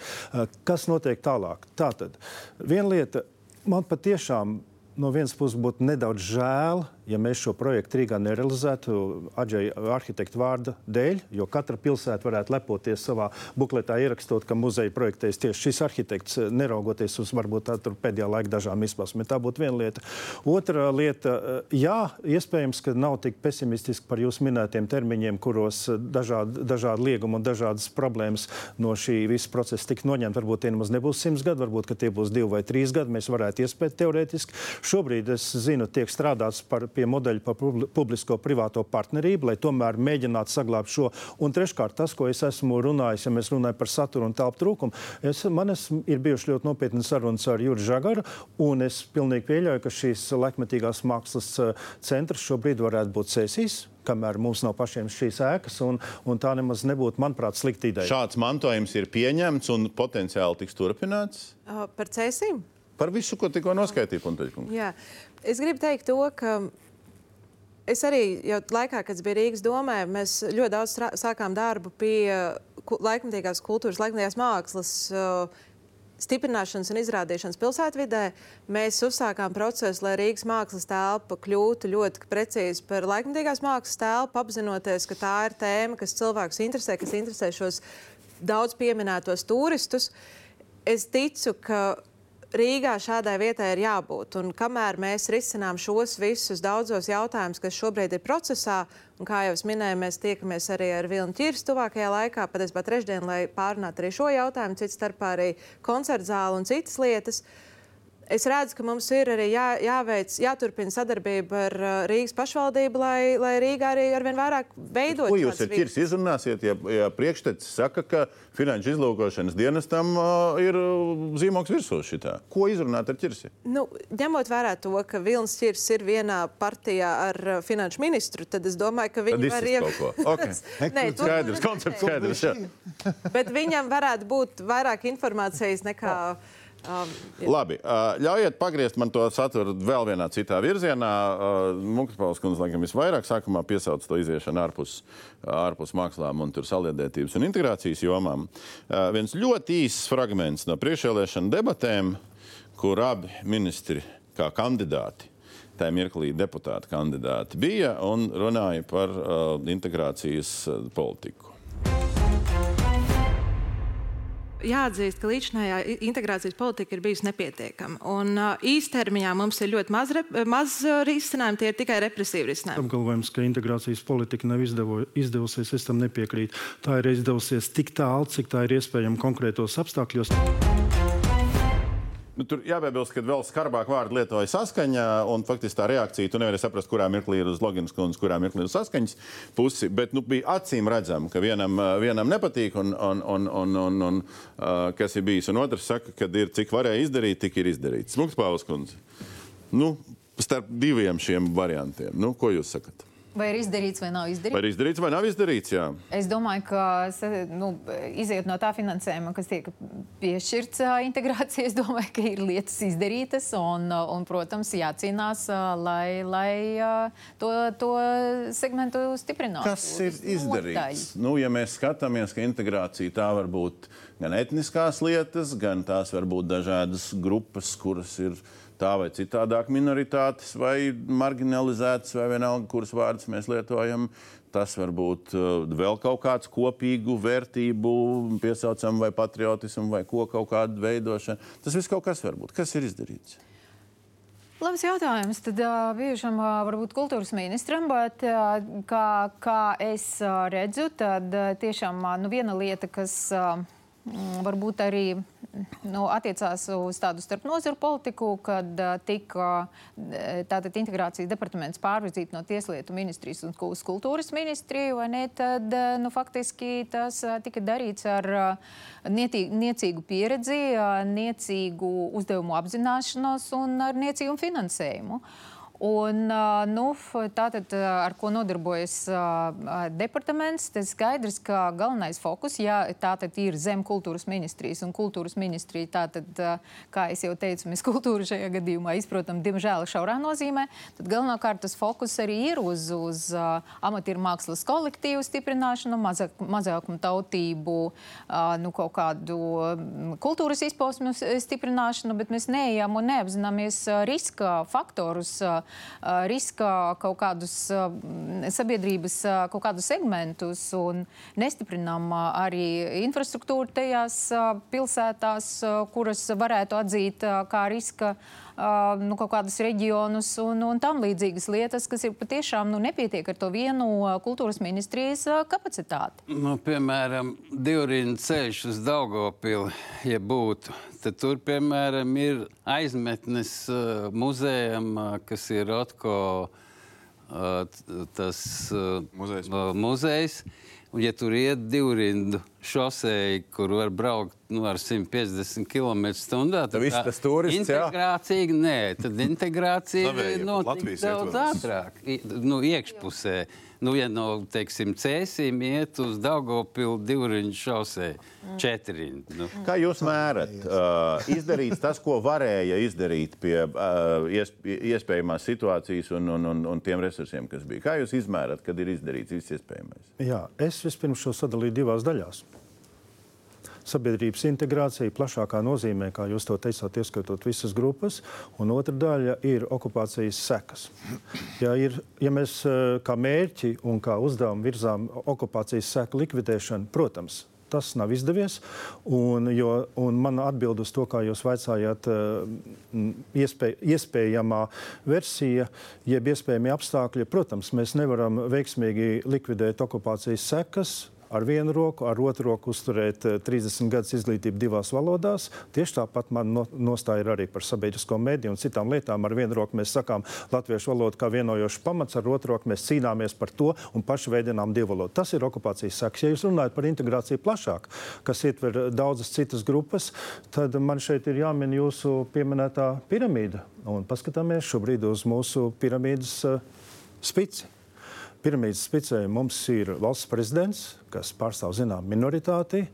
Kas notiek tālāk? Tātad, viena lieta, man patiešām no vienas puses būtu nedaudz žēl, ja mēs šo projektu Rīgā nerealizētu Aģeja arhitekta vārda dēļ, jo katra pilsēta varētu lepoties savā bukletā, ierakstot, ka muzeja projektēs tieši šis arhitekts, neraugoties uz varbūt tādu pēdējā laika dažām izpausmēm. Tā būtu viena lieta. Otra lieta, jā, iespējams, ka nav tik pesimistiski par jūsu minētiem termiņiem, kuros dažādi, dažādi liegumi un dažādas problēmas no šī visa procesa tika noņemta. Varbūt tie nemaz nebūs simts gadi, varbūt tie būs divi vai trīs gadi. Mēs varētu iespēt teorētiski. Šobrīd es zinu, tiek strādāts par, pie modeļa par publi- publisko-privāto partnerību, lai tomēr mēģinātu saglabāt šo. Un treškārt, tas, ko es esmu runājis, ja mēs runājam par saturu un telpu trūkumu, es, man es, ir bijuši ļoti nopietni sarunas ar Juri Žagaru, un es pilnīgi pieļauju, ka šīs laikmetīgās mākslas eh, centrs šobrīd varētu būt sesijas kamēr mums nav pašiem šīs ēkas, un, un tā nemaz nebūtu, manuprāt, slikta ideja. Šāds mantojums ir pieņemts un potenciāli tiks turpināts. Uh, Par cēsīm? Par visu, ko tikko noskaitīja Punteļkungs. Jā, es gribu teikt to, ka es arī jau laikā, kad biju Rīgas domē, mēs ļoti daudz sākām darbu pie laikmatīgās kultūras, laikmatīgās mākslas. uh, stiprināšanas un izrādīšanas pilsētvidē. Mēs uzsākām procesu, lai Rīgas mākslas telpa kļūtu ļoti precīzi par laikmatīgās mākslas telpu, apzinoties, ka tā ir tēma, kas cilvēkus interesē, kas interesē šos daudz pieminētos turistus. Es ticu, ka Rīgā šādai vietai ir jābūt. Un kamēr mēs risinām šos visus daudzos jautājumus, kas šobrīd ir procesā, un kā jau es minēju, mēs tiekamies arī ar Vilnu Čirs tuvākajā laikā, patiesībā trešdien, lai pārunātu arī šo jautājumu, cits starpā arī koncertu zāli un citas lietas. Uh, es redzu, ka mums ir arī jā, jāveic, jāturpina sadarbība ar uh, Rīgas pašvaldību, lai, lai Rīgā arī arvien vairāk veidot. Ko jūs ar ķirs izrunāsiet, ja, ja priekštecis saka, ka finanšu izlūkošanas dienestam uh, ir uh, zīmoks virsū šitā? Ko izrunāt ar ķirsi? Nu, ņemot vērā to, ka Vilnis ķirs ir vienā partijā ar uh, finanšu ministru, tad es domāju, ka viņi var ievērot. Okay. Nē, skaidrs, koncepts skaidrs. Bet viņam varētu būt vairāk informācijas nekā. Oh Um, Labi, uh, ļaujiet pagriezt man to saturu vēl vienā citā virzienā. Uh, Munkspēles kundze, laikam, visvairāk sākumā piesauc to iziešanu ārpus, ārpus mākslām un tur saliedētības un integrācijas jomām. Uh, viens ļoti īss fragments no priekšvēlēšana debatēm, kur abi ministri kā kandidāti tajā mirklī deputāti kandidāti bija un runāja par uh, integrācijas uh, politiku jāatzīst, ka līdzinājā integrācijas politika ir bijusi nepietiekama. Un īstermiņā mums ir ļoti maz, rep, maz risinājumu, tie ir tikai represīvi risinājumi. Apgalvojums, ka integrācijas politika nav izdevo, izdevusies, es tam nepiekrītu. Tā ir izdevusies tik tālu, cik tā ir iespējama konkrētos apstākļos. Nu, tur jāpiebilst, ka vēl skarbāk vārdu lietoja saskaņa, un faktiski tā reakcija, tu nevari saprast, kurā mirklī ir uz Loginas kundzes, kurā mirklī ir uz saskaņas pusi, bet nu, bija acīm redzama, ka vienam, vienam nepatīk, un, un, un, un, un, un uh, kas ir bijis, un otrs saka, ka ir cik varēja izdarīt, tik ir izdarīts. Smūgs Pāvils kundze. Nu, starp diviem šiem variantiem, nu, ko jūs sakat? Vai ir izdarīts vai nav izdarīts? Vai ir izdarīts vai nav izdarīts? Jā. Es domāju, ka nu, iziet no tā finansējuma, kas tiek piešķirts integrācijai, es domāju, ka ir lietas izdarītas un, un protams, jācīnās, lai, lai to, to segmentu stiprinātu. Kas ir izdarīts? Nu, ja mēs skatāmies, ka integrācija tā var būt gan etniskās lietas, gan tās var būt dažādas grupas, kuras ir ielikās tā vai citādāk minoritātes vai marginalizētas, vai vienalga, kuras vārdus mēs lietojam. Tas var būt uh, vēl kaut kāds kopīgu vērtību piesaucam vai patriotismu vai ko kaut kādu veidošanu. Tas viss kaut kas var būt. Kas ir izdarīts? Labs jautājums. Tad uh, bijušam uh, varbūt kultūras ministram, bet kā, kā es redzu, tad tiešām nu, viena lieta, kas. Mm, varbūt arī nu, attiecās uz tādu starpnozaru politiku, kad uh, tika tātad integrācijas departaments pārvirzīts no Tieslietu ministrijas uz kultūras ministriju, vai ne? Tad nu, faktiski tas tika darīts ar nietīgu, niecīgu pieredzi, niecīgu uzdevumu apzināšanos un ar niecīgu finansējumu. Un, nu, tātad, ar ko nodarbojas departaments, tas skaidrs, ka galvenais fokus jā, tātad ir zem kultūras ministrijas un kultūras ministrija. Tātad, kā jau teicu, mēs kultūru šajā gadījumā izprotam, diemžēl, šaurā nozīmē. Tad galvenokārt tas fokus arī ir uz, uz amatieru mākslas kolektīvu stiprināšanu, mazāk, mazākumu tautību, nu, kaut kādu kultūras izpausmu stiprināšanu, bet mēs neejam un neapzināmies riska faktorus riska kaut kādus sabiedrības kaut kādus segmentus un nestiprinām arī infrastruktūru tajās pilsētās, kuras varētu atzīt kā riska nu, kaut kādus reģionus un, un tam līdzīgas lietas, kas ir patiešām nu, nepietiek ar to vienu kultūras ministrijas kapacitāti. Nu, piemēram, divrīna ceļš uz Daugopili, ja būtu, tad tur, piemēram, ir aizmetnes uh, muzejam, uh, kas ir Rotko uh, tas uh, muzejs. Uh, muzejs. Un, ja tur iet divrindu šoseja, kur var braukt nu, ar 150 km/h, tad viss tas turisms, integrācija, jā. nē, tad integrācija notiek daudz ātrāk, nu, iekšpusē. Nu, ja no, teiksim, cēsīm iet uz Daugopilu divriņu šosē, četriņu. Nu. Kā jūs mērat? Uh, izdarīts tas, ko varēja izdarīt pie uh, iespējamās situācijas un, un, un, un tiem resursiem, kas bija. Kā jūs izmērat, kad ir izdarīts viss iespējamais? Jā, es vispirms šo sadalīju divās daļās. Sabiedrības integrācija plašākā nozīmē, kā jūs to teicāt, ieskaitot visas grupas, un otra daļa ir okupācijas sekas. Ja, ir, ja mēs eh, kā mērķi un kā uzdevumu virzām okupācijas seku likvidēšanu, protams, tas nav izdevies. Un, jo, un mana atbilde uz to, kā jūs vaicājāt, eh, iespēj, iespējamā versija, jeb iespējamie apstākļi, protams, mēs nevaram veiksmīgi likvidēt okupācijas sekas ar vienu roku, ar otru roku uzturēt 30 eh, gadus izglītību divās valodās. Tieši tāpat man no, nostāja arī par sabiedrisko mediju un citām lietām. Ar vienu roku mēs sakām latviešu valodu kā vienojošs pamats, ar otru roku mēs cīnāmies par to un paši veidinām divu valodu. Tas ir okupācijas seks. Ja jūs runājat par integrāciju plašāk, kas ietver daudzas citas grupas, tad man šeit ir jāmin jūsu pieminētā piramīda. Un paskatāmies šobrīd uz mūsu piramīdas uh, spici. Piramīdas spicē mums ir valsts prezidents, kas pārstāv zinām minoritāti.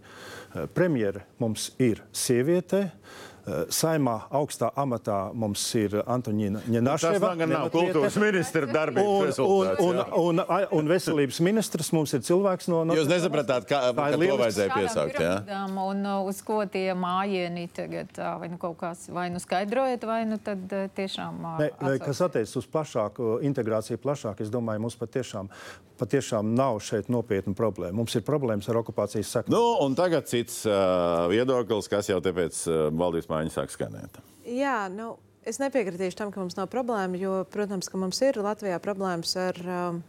Premjera mums ir sieviete. Eh, saimā augstā amatā mums ir Antoniņa Ņenaševa. Tas gan nav kultūras ministra darbības un, rezultāts. Un, un, un, un veselības ministrs mums ir cilvēks no... no Jūs nesapratāt, kā, kā to vajadzēja piesaukt, jā? Un uh, uz ko tie mājieni tagad, uh, vai nu kaut kāds, vai nu skaidrojat, vai nu tad uh, tiešām... Ne, kas attiecas uz plašāku integrāciju plašāk, es domāju, mums patiešām, patiešām nav šeit nopietna problēma. Mums ir problēmas ar okupācijas sektoru. Nu, un tagad cits uh, viedoklis, kas jau tāpēc uh, valdības maiņa sāk skanēt. Jā, nu, es nepiekritīšu tam, ka mums nav problēma, jo, protams, ka mums ir Latvijā problēmas ar, um,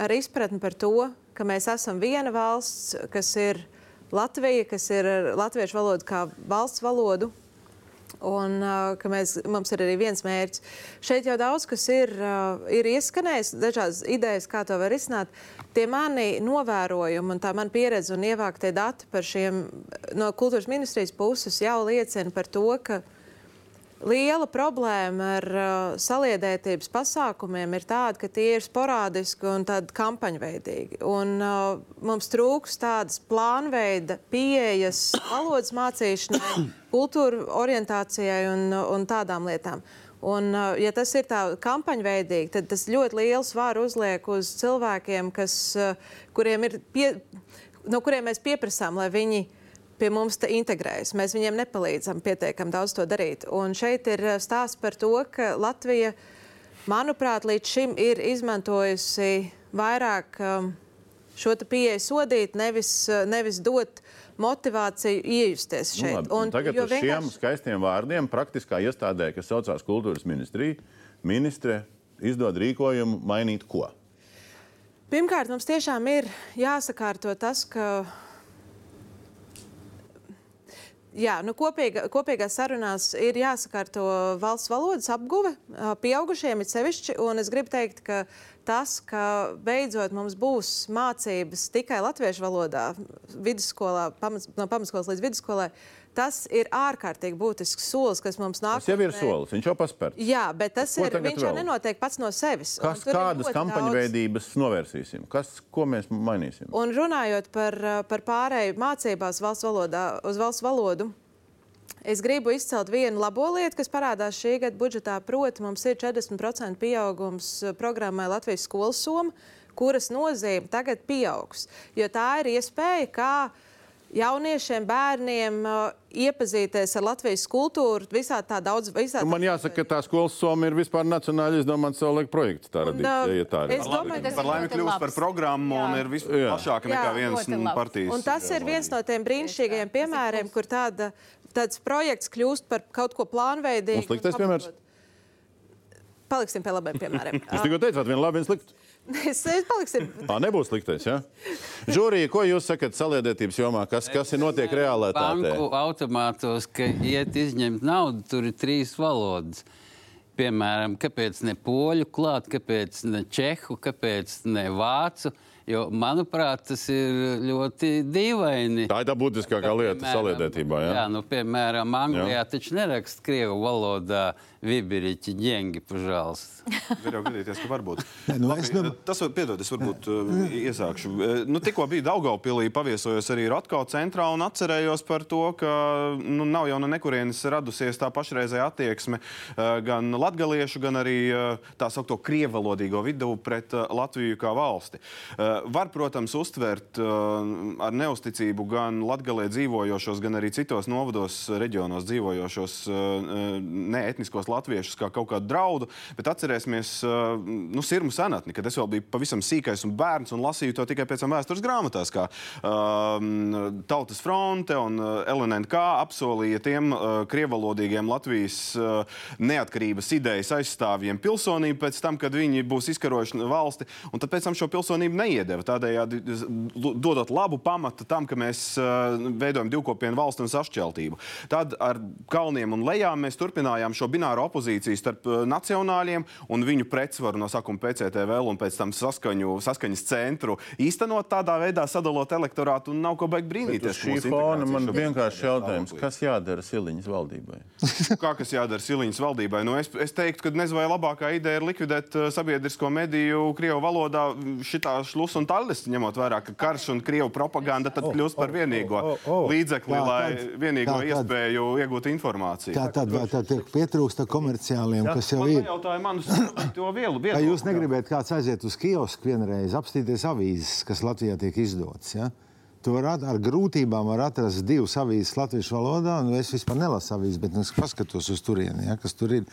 ar izpratni par to, ka mēs esam viena valsts, kas ir Latvija, kas ir latviešu valoda kā valsts valodu. Un uh, ka mēs, mums ir arī viens mērķis. Šeit jau daudz kas ir, uh, ir ieskanējis, dažādas idejas, kā to var izsnākt. Tie mani novērojumi un tā mana pieredze un ievāktie dati par šiem no kultūras ministrijas puses jau liecina par to, ka Liela problēma ar uh, saliedētības pasākumiem ir tāda, ka tie ir sporādiski un kampaņveidīgi. Un, uh, mums trūks tādas plānveida pieejas valodas mācīšanai, kultūra orientācijai un, un tādām lietām. Un, uh, ja tas ir tā kampaņveidīgi, tad tas ļoti liels svaru uzliek uz cilvēkiem, kas, uh, kuriem ir pie, no kuriem mēs pieprasām, lai viņi pie mums integrējas. Mēs viņiem nepalīdzam pietiekami daudz to darīt. Un šeit ir eh, stāsts par to, ka Latvija, manuprāt, līdz šim ir izmantojusi vairāk um, šo pieeju sodīt, nevis, eh, nevis dot motivāciju iejusties nu šeit. Nu, labi, un, tagad uz vienkārši... šiem skaistiem vārdiem praktiskā iestādē, kas saucās kultūras ministrija, ministre izdod rīkojumu mainīt ko? Pirmkārt, mums tiešām ir jāsakārto tas, ka Jā, nu kopīga, kopīgās sarunās ir jāsakārto valsts valodas apguve pieaugušiem ir sevišķi, es gribu teikt, ka tas, ka beidzot mums būs mācības tikai latviešu valodā vidusskolā, pamats, no pamatskolas līdz vidusskolai, tas ir ārkārtīgi būtisks solis, kas mums nāk. Tas jau ir solis, viņš jau paspērts. Jā, bet tas ko ir, viņš vēl? jau nenotiek pats no sevis. Kas, kādas kampaņu daudz... novērsīsim? Kas, ko mēs mainīsim? Un runājot par, par pārēju mācībās valsts valodā, uz valsts valodu, Es gribu izcelt vienu labo lietu, kas parādās šī gada budžetā. Proti, mums ir 40% pieaugums programmai Latvijas skolas soma, kuras nozīme tagad pieaugs. Jo tā ir iespēja, kā jauniešiem, bērniem iepazīties ar Latvijas kultūru visā tā daudz. Visā nu, man jāsaka, ka tā skolas soma ir vispār nacionāli izdomāts savulaik projekts. Tā radīt, un, ja, ja tā ir. Es domāju, ka par laimi kļūst par programmu jā. un ir visplašāka nekā viens partijas. Un tas ir viens no tiem brīnišķīgajiem piemēriem, kur tāda, tāds projekts kļūst par kaut ko plānveidīgu. Sliktais piemērs? Paliksim pie labiem piemēriem. Jūs tikko teicāt, viena labi, viena slikta. Es, es paliksim. Tā nebūs sliktais. Ja? Žūrija, ko jūs sakat saliedētības jomā? Kas, kas ir notiek reālētā? Banku automātos, ka iet izņemt naudu, tur ir trīs valodas. Piemēram, kāpēc ne poļu klāt, kāpēc ne čehu, kāpēc ne vācu. Jo, manuprāt, tas ir ļoti dīvaini. Tā ir tā būtiskākā nu, lieta saliedētībā. Jā, jā nu, piemēram, Anglijā jā. taču neraksta krievu valodā Vibiriķi ģengi, pažālst. Var jau gadīties, ka varbūt. Nē, nu, Labi, nu... Tas var, piedod, es varbūt uh, iesākšu. Uh, nu, tikko bija Daugaupilī, paviesojos arī Rotkau centrā un atcerējos par to, ka nu, nav jau no nekurienes radusies tā pašreizēja attieksme uh, gan latgaliešu, gan arī tā saukto krievalodīgo vidu pret Latviju kā valsti. Uh, Var, protams, uztvert ar neusticību gan latgalē dzīvojošos, gan arī citos novados, reģionos dzīvojošos neetniskos latviešus kā kaut kādu draudu, bet atcerēsimies nu, sirmu senatni, kad es vēl biju pavisam sīkais un bērns un lasīju to tikai pēc tam vēstures grāmatās, kā uh, Tautas fronte un LNNK apsolīja tiem uh, krievalodīgiem Latvijas uh, neatkarības idejas aizstāvjiem pilsonību pēc tam, kad viņi būs izkarojuši valsti, un tad pēc tam šo pilsonību neiedeva. Tādējādi dodot labu pamatu tam, ka mēs uh, veidojam divkopienu valsti un sašķeltību. Tad ar kalniem un lejām mēs turpinājām šo bināru opozīciju starp nacionāļiem un viņu pretsvaru no sākuma PCTV un pēc tam saskaņu, saskaņas centru īstenot tādā veidā, sadalot elektorātu un nav ko beigt brīnīties. Šī fona man vienkārši jautājums, kas jādara Siliņas valdībai? Kā kas jādara Siliņas valdībai? Nu, es, es teiktu, ka nezinu, vai labākā ideja ir likvidēt sabiedrisko mediju Krievu valodā šitā šlus un taļas, ņemot vērā, ka karš un Krievu propaganda tad kļūst par vienīgo oh, oh, oh. līdzekli, lai vienīgo tā, iespēju iegūt informāciju. Tā tad, vai tad tiek pietrūksta komerciāliem, kas jau ir? Jautāju man uz to vielu. Vai jūs negribētu kāds aiziet uz kiosku vienreiz, apstīties avīzes, kas Latvijā tiek izdotas? Ja? Tu vari ar grūtībām var atrast divas avīzes latviešu valodā. Nu, es vispār nelasu avīzes, bet es paskatos uz turieni, ja, kas tur ir.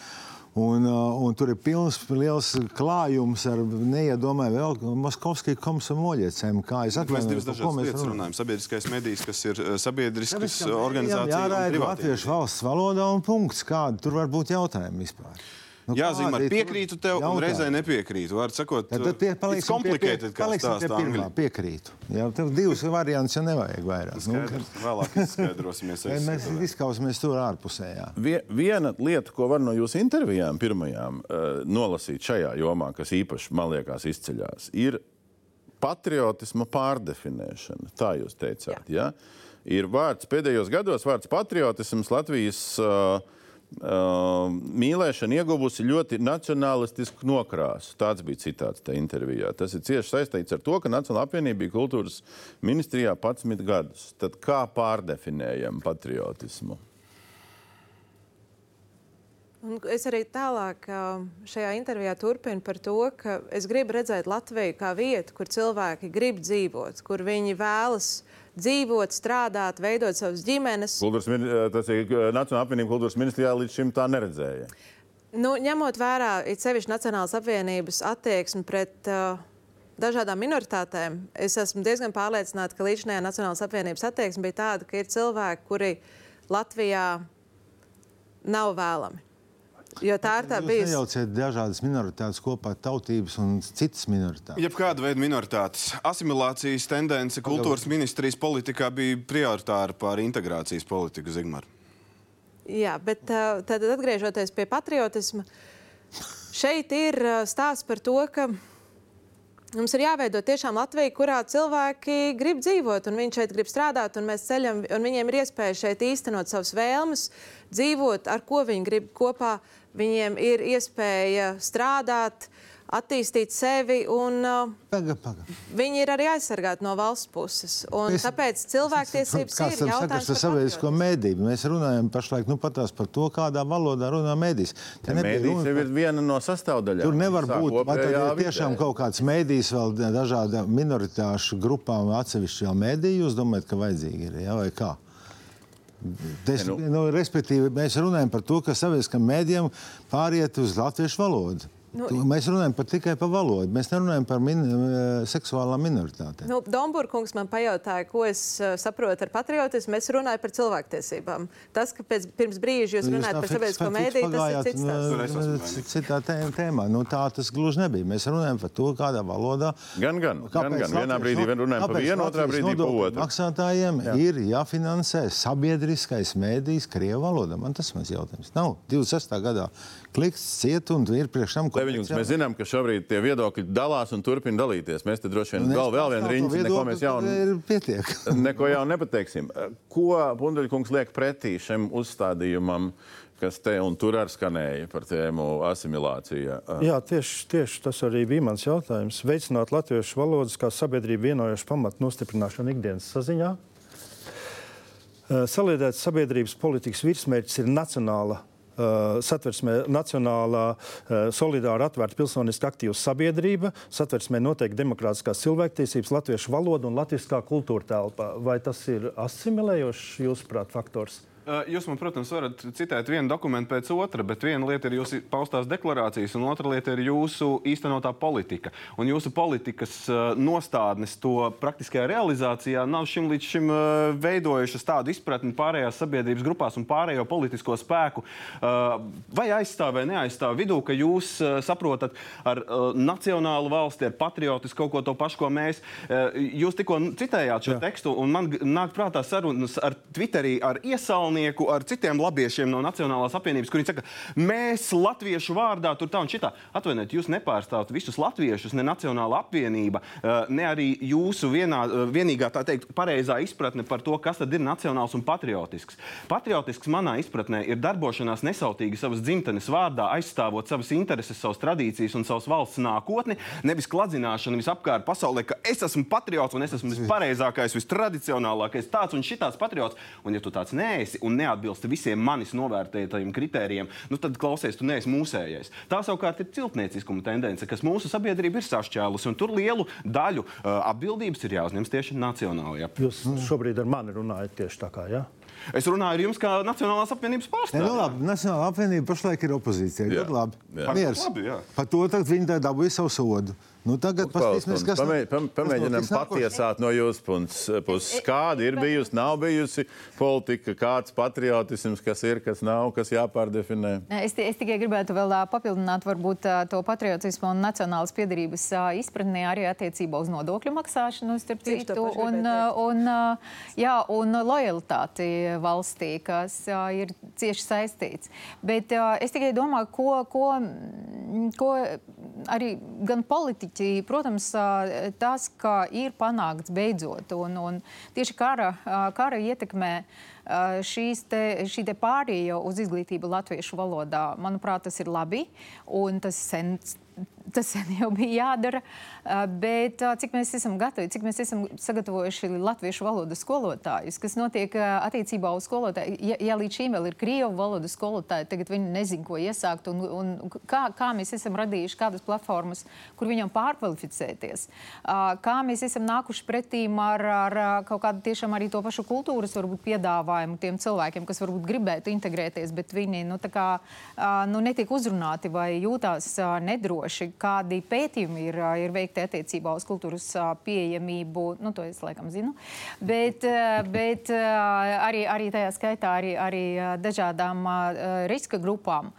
Un, uh, un tur ir pilns liels klājums ar neiedomājumu Moskovskiju komsomoļiecēm. Kā es atvainojos, mēs divas lietas runājam. Sabiedriskais medijs, kas ir uh, sabiedriskas organizācijas. Jā, jāraida latviešu valsts valodā un punkts. Kādi tur var būt jautājumi vispār? Nu, Jā, Zimar, piekrītu tev, jautājumi. un reizē nepiekrītu. Var sakot, ja, tad pie, paliksim pie, pie, paliksim pie pirmā, piekrītu. Jā, tev divas variantus jau nevajag vairāk. Nu, Skaidrs, nu, vēlāk izskaidrosimies. mēs izkausimies tur ārpusē. Jā. Viena lieta, ko var no jūsu intervijām pirmajām uh, nolasīt šajā jomā, kas īpaši, man liekas, izceļās, ir patriotisma pārdefinēšana. Tā jūs teicāt, jā. Ja? Ir vārds pēdējos gados, vārds patriotisms Latvijas Uh, mīlēšana ieguvusi ļoti nacionālistisku nokrāsu. Tāds bija citāts tajā intervijā. Tas ir cieši saistīts ar to, ka Nacionāla apvienība bija kultūras ministrijā 11 gadus. Tad kā pārdefinējam patriotismu? Un es arī tālāk šajā intervijā turpinu par to, ka es gribu redzēt Latviju kā vietu, kur cilvēki grib dzīvot, kur viņi vēlas uh, dzīvot, strādāt, veidot savas ģimenes. Kultūras, eh, tas ir eh, Nacionāla apvienība kultūras ministrijā līdz šim tā neredzēja. Nu, ņemot vērā sevišķi Nacionālas apvienības attieksmi pret uh, dažādām minoritātēm, es esmu diezgan pārliecināta, ka līdzinājā Nacionālas apvienības attieksme bija tāda, ka ir cilvēki, kuri Latvijā nav vēlami. Jo tā ir tā bijusi. Jūs nejauciet dažādas minoritātes kopā, tautības un citas minoritātes. Jebkāda veida minoritātes. Asimilācijas tendence kultūras ministrijas politikā bija prioritāra pār integrācijas politiku Zigmar. Jā, bet tad atgriežoties pie patriotisma, šeit ir stāsts par to, ka Mums ir jāveido tiešām Latvija, kurā cilvēki grib dzīvot, un viņi šeit grib strādāt, un mēs ceļam, un viņiem ir iespēja šeit īstenot savas vēlmes, dzīvot, ar ko viņi grib kopā Viņiem ir iespēja strādāt, attīstīt sevi, un uh, paga, paga. viņi ir arī aizsargāti no valsts puses. Un es, tāpēc cilvēktiesības ir jautājums par sabiedrisko mēdību. Mēs runājam pašlaik nu, par to, kādā valodā runā mēdīs. Te mēdīs jau ir viena no sastāvdaļām. Tur nevar būt, vai tad ir tiešām kaut kāds mēdīs vēl dažāda minoritāšu grupām atsevišķi vēl mēdī, jūs domājat, ka vajadzīgi ir, ja, vai kā? Des, nu. Nu, respektīvi, mēs runājam par to, ka sabiedriskam mēdījam pāriet uz latviešu valodu. Nu, mēs runājam par, tikai par valodu. Mēs nerunājam par min, uh, seksuālām minoritātēm. Nu, Domburkungs man pajautāja, ko es uh, saprotu ar patriotismu. Es runāju par cilvēktiesībām. Tas, ka pēc, pirms brīža jūs runājat par sabiedrisko mēdīju, tas ir cits stāsts. Nu, citā tēmā. Nu, tā tas gluži nebija. Mēs runājam par to, kādā valodā. Gan, gan. gan, gan. Vienā brīdī no, runājam par vienu, otrā brīdī par otru. Maksātājiem Jā. ir jāfinansē sabiedriskais mēdījis Krievu valodā. Man tas mans jautājums. Nav 26. gadā klikts ciet un ir priekš tam, ko Leviņkungs, mēs zinām, ka šobrīd tie viedokļi dalās un turpina dalīties. Mēs te droši vien nu, vēl, vēl vienu riņķi, neko mēs jaunu, neko jaunu nepateiksim. Ko Bundeļkungs liek pretī šim uzstādījumam? kas te un tur arī skanēja par tēmu asimilācija. Jā, tieši, tieši tas arī bija mans jautājums. Veicināt latviešu valodas kā sabiedrību vienojošu pamatu nostiprināšanu ikdienas saziņā. Saliedēts sabiedrības politikas virsmērķis ir nacionāla satversmē nacionālā, uh, solidāra, atvērta pilsoniski aktīva sabiedrība, satversmē noteikti demokrātiskās cilvēktiesības, latviešu valoda un latviskā kultūra telpa. Vai tas ir asimilējošs, jūsuprāt, faktors? Jūs man, protams, varat citēt vienu dokumentu pēc otra, bet viena lieta ir jūsu paustās deklarācijas, un otra lieta ir jūsu īstenotā politika. Un jūsu politikas nostādnes to praktiskajā realizācijā nav šim līdz šim veidojušas tādu izpratni pārējās sabiedrības grupās un pārējo politisko spēku. Vai aizstāv vai neaizstāv vidū, ka jūs saprotat ar nacionālu valsti, ar patriotisku kaut ko to pašu, ko mēs. Jūs tikko citējāt šo Jā. tekstu, un man nāk prātā sarunas ar Twitterī, ar iesaulni pagalnieku, ar citiem labiešiem no Nacionālās apvienības, kuri saka, mēs latviešu vārdā tur tā un šitā. Atvainojiet, jūs nepārstāvat visus latviešus, ne Nacionāla apvienība, eh, ne arī jūsu vienā, eh, vienīgā tā teikt pareizā izpratne par to, kas tad ir nacionāls un patriotisks. Patriotisks manā izpratnē ir darbošanās nesautīgi savas dzimtenes vārdā, aizstāvot savas intereses, savas tradīcijas un savas valsts nākotni, nevis kladzināšana visapkārt pasaulē, ka es esmu patriots un es esmu vispareizākais, vistradicionālākais, tāds un šitāds patriots. Un ja tu tāds neesi, un neatbilst visiem manis novērtētajiem kritērijiem, nu tad klausies, tu neesi mūsējais. Tā savukārt ir ciltnieciskuma tendence, kas mūsu sabiedrība ir sašķēlusi, un tur lielu daļu uh, atbildības ir jāuzņems tieši nacionālajā. Jūs šobrīd ar mani runājat tieši tā kā? Ja? Es runāju ar jums kā Nacionālās apvienības pārstāvjiem. Nu, labi, Nacionālā apvienība pašlaik ir opozīcija. Jā. Ļoti labi. Jā. Miers. Labi, jā. Par to viņi dabūja savu sodu. Nu, tagad paskatīsimies, kas Pamē, pam, pamēģinām patiesāt no jūsu puses. Kāda ir bijusi, nav bijusi politika, kāds patriotisms, kas ir, kas nav, kas jāpārdefinē? Es, es tikai gribētu vēl papildināt varbūt to patriotismu un nacionālas piedarības izpratnē arī attiecībā uz nodokļu maksāšanu, starp citu, un, un, jā, un lojalitāti valstī, kas ir cieši saistīts. Bet es tikai domāju, ko, ko, ko arī gan politiķi, mērķi, protams, tas, ka ir panākts beidzot un, un tieši kara, kara ietekmē šīs te, šī te pārēja uz izglītību latviešu valodā, manuprāt, tas ir labi tas sen tas jau bija jādara. Bet cik mēs esam gatavi, cik mēs esam sagatavojuši latviešu valodas skolotājus, kas notiek attiecībā uz skolotāju. Ja, ja līdz šim vēl ir krievu valodas skolotāji, tagad viņi nezin, ko iesākt un, un kā, kā mēs esam radījuši kādas platformas, kur viņam pārkvalificēties. Kā mēs esam nākuši pretīm ar, ar kaut kādu tiešām arī to pašu kultūras varbūt piedāvājumu tiem cilvēkiem, kas varbūt gribētu integrēties, bet viņi nu, kā, nu, netiek uzrunāti vai jūtās nedroši kādi pētījumi ir, ir veikti attiecībā uz kultūras pieejamību. Nu, to es laikam zinu. Bet, bet arī, arī tajā skaitā arī, arī dažādām riska grupām.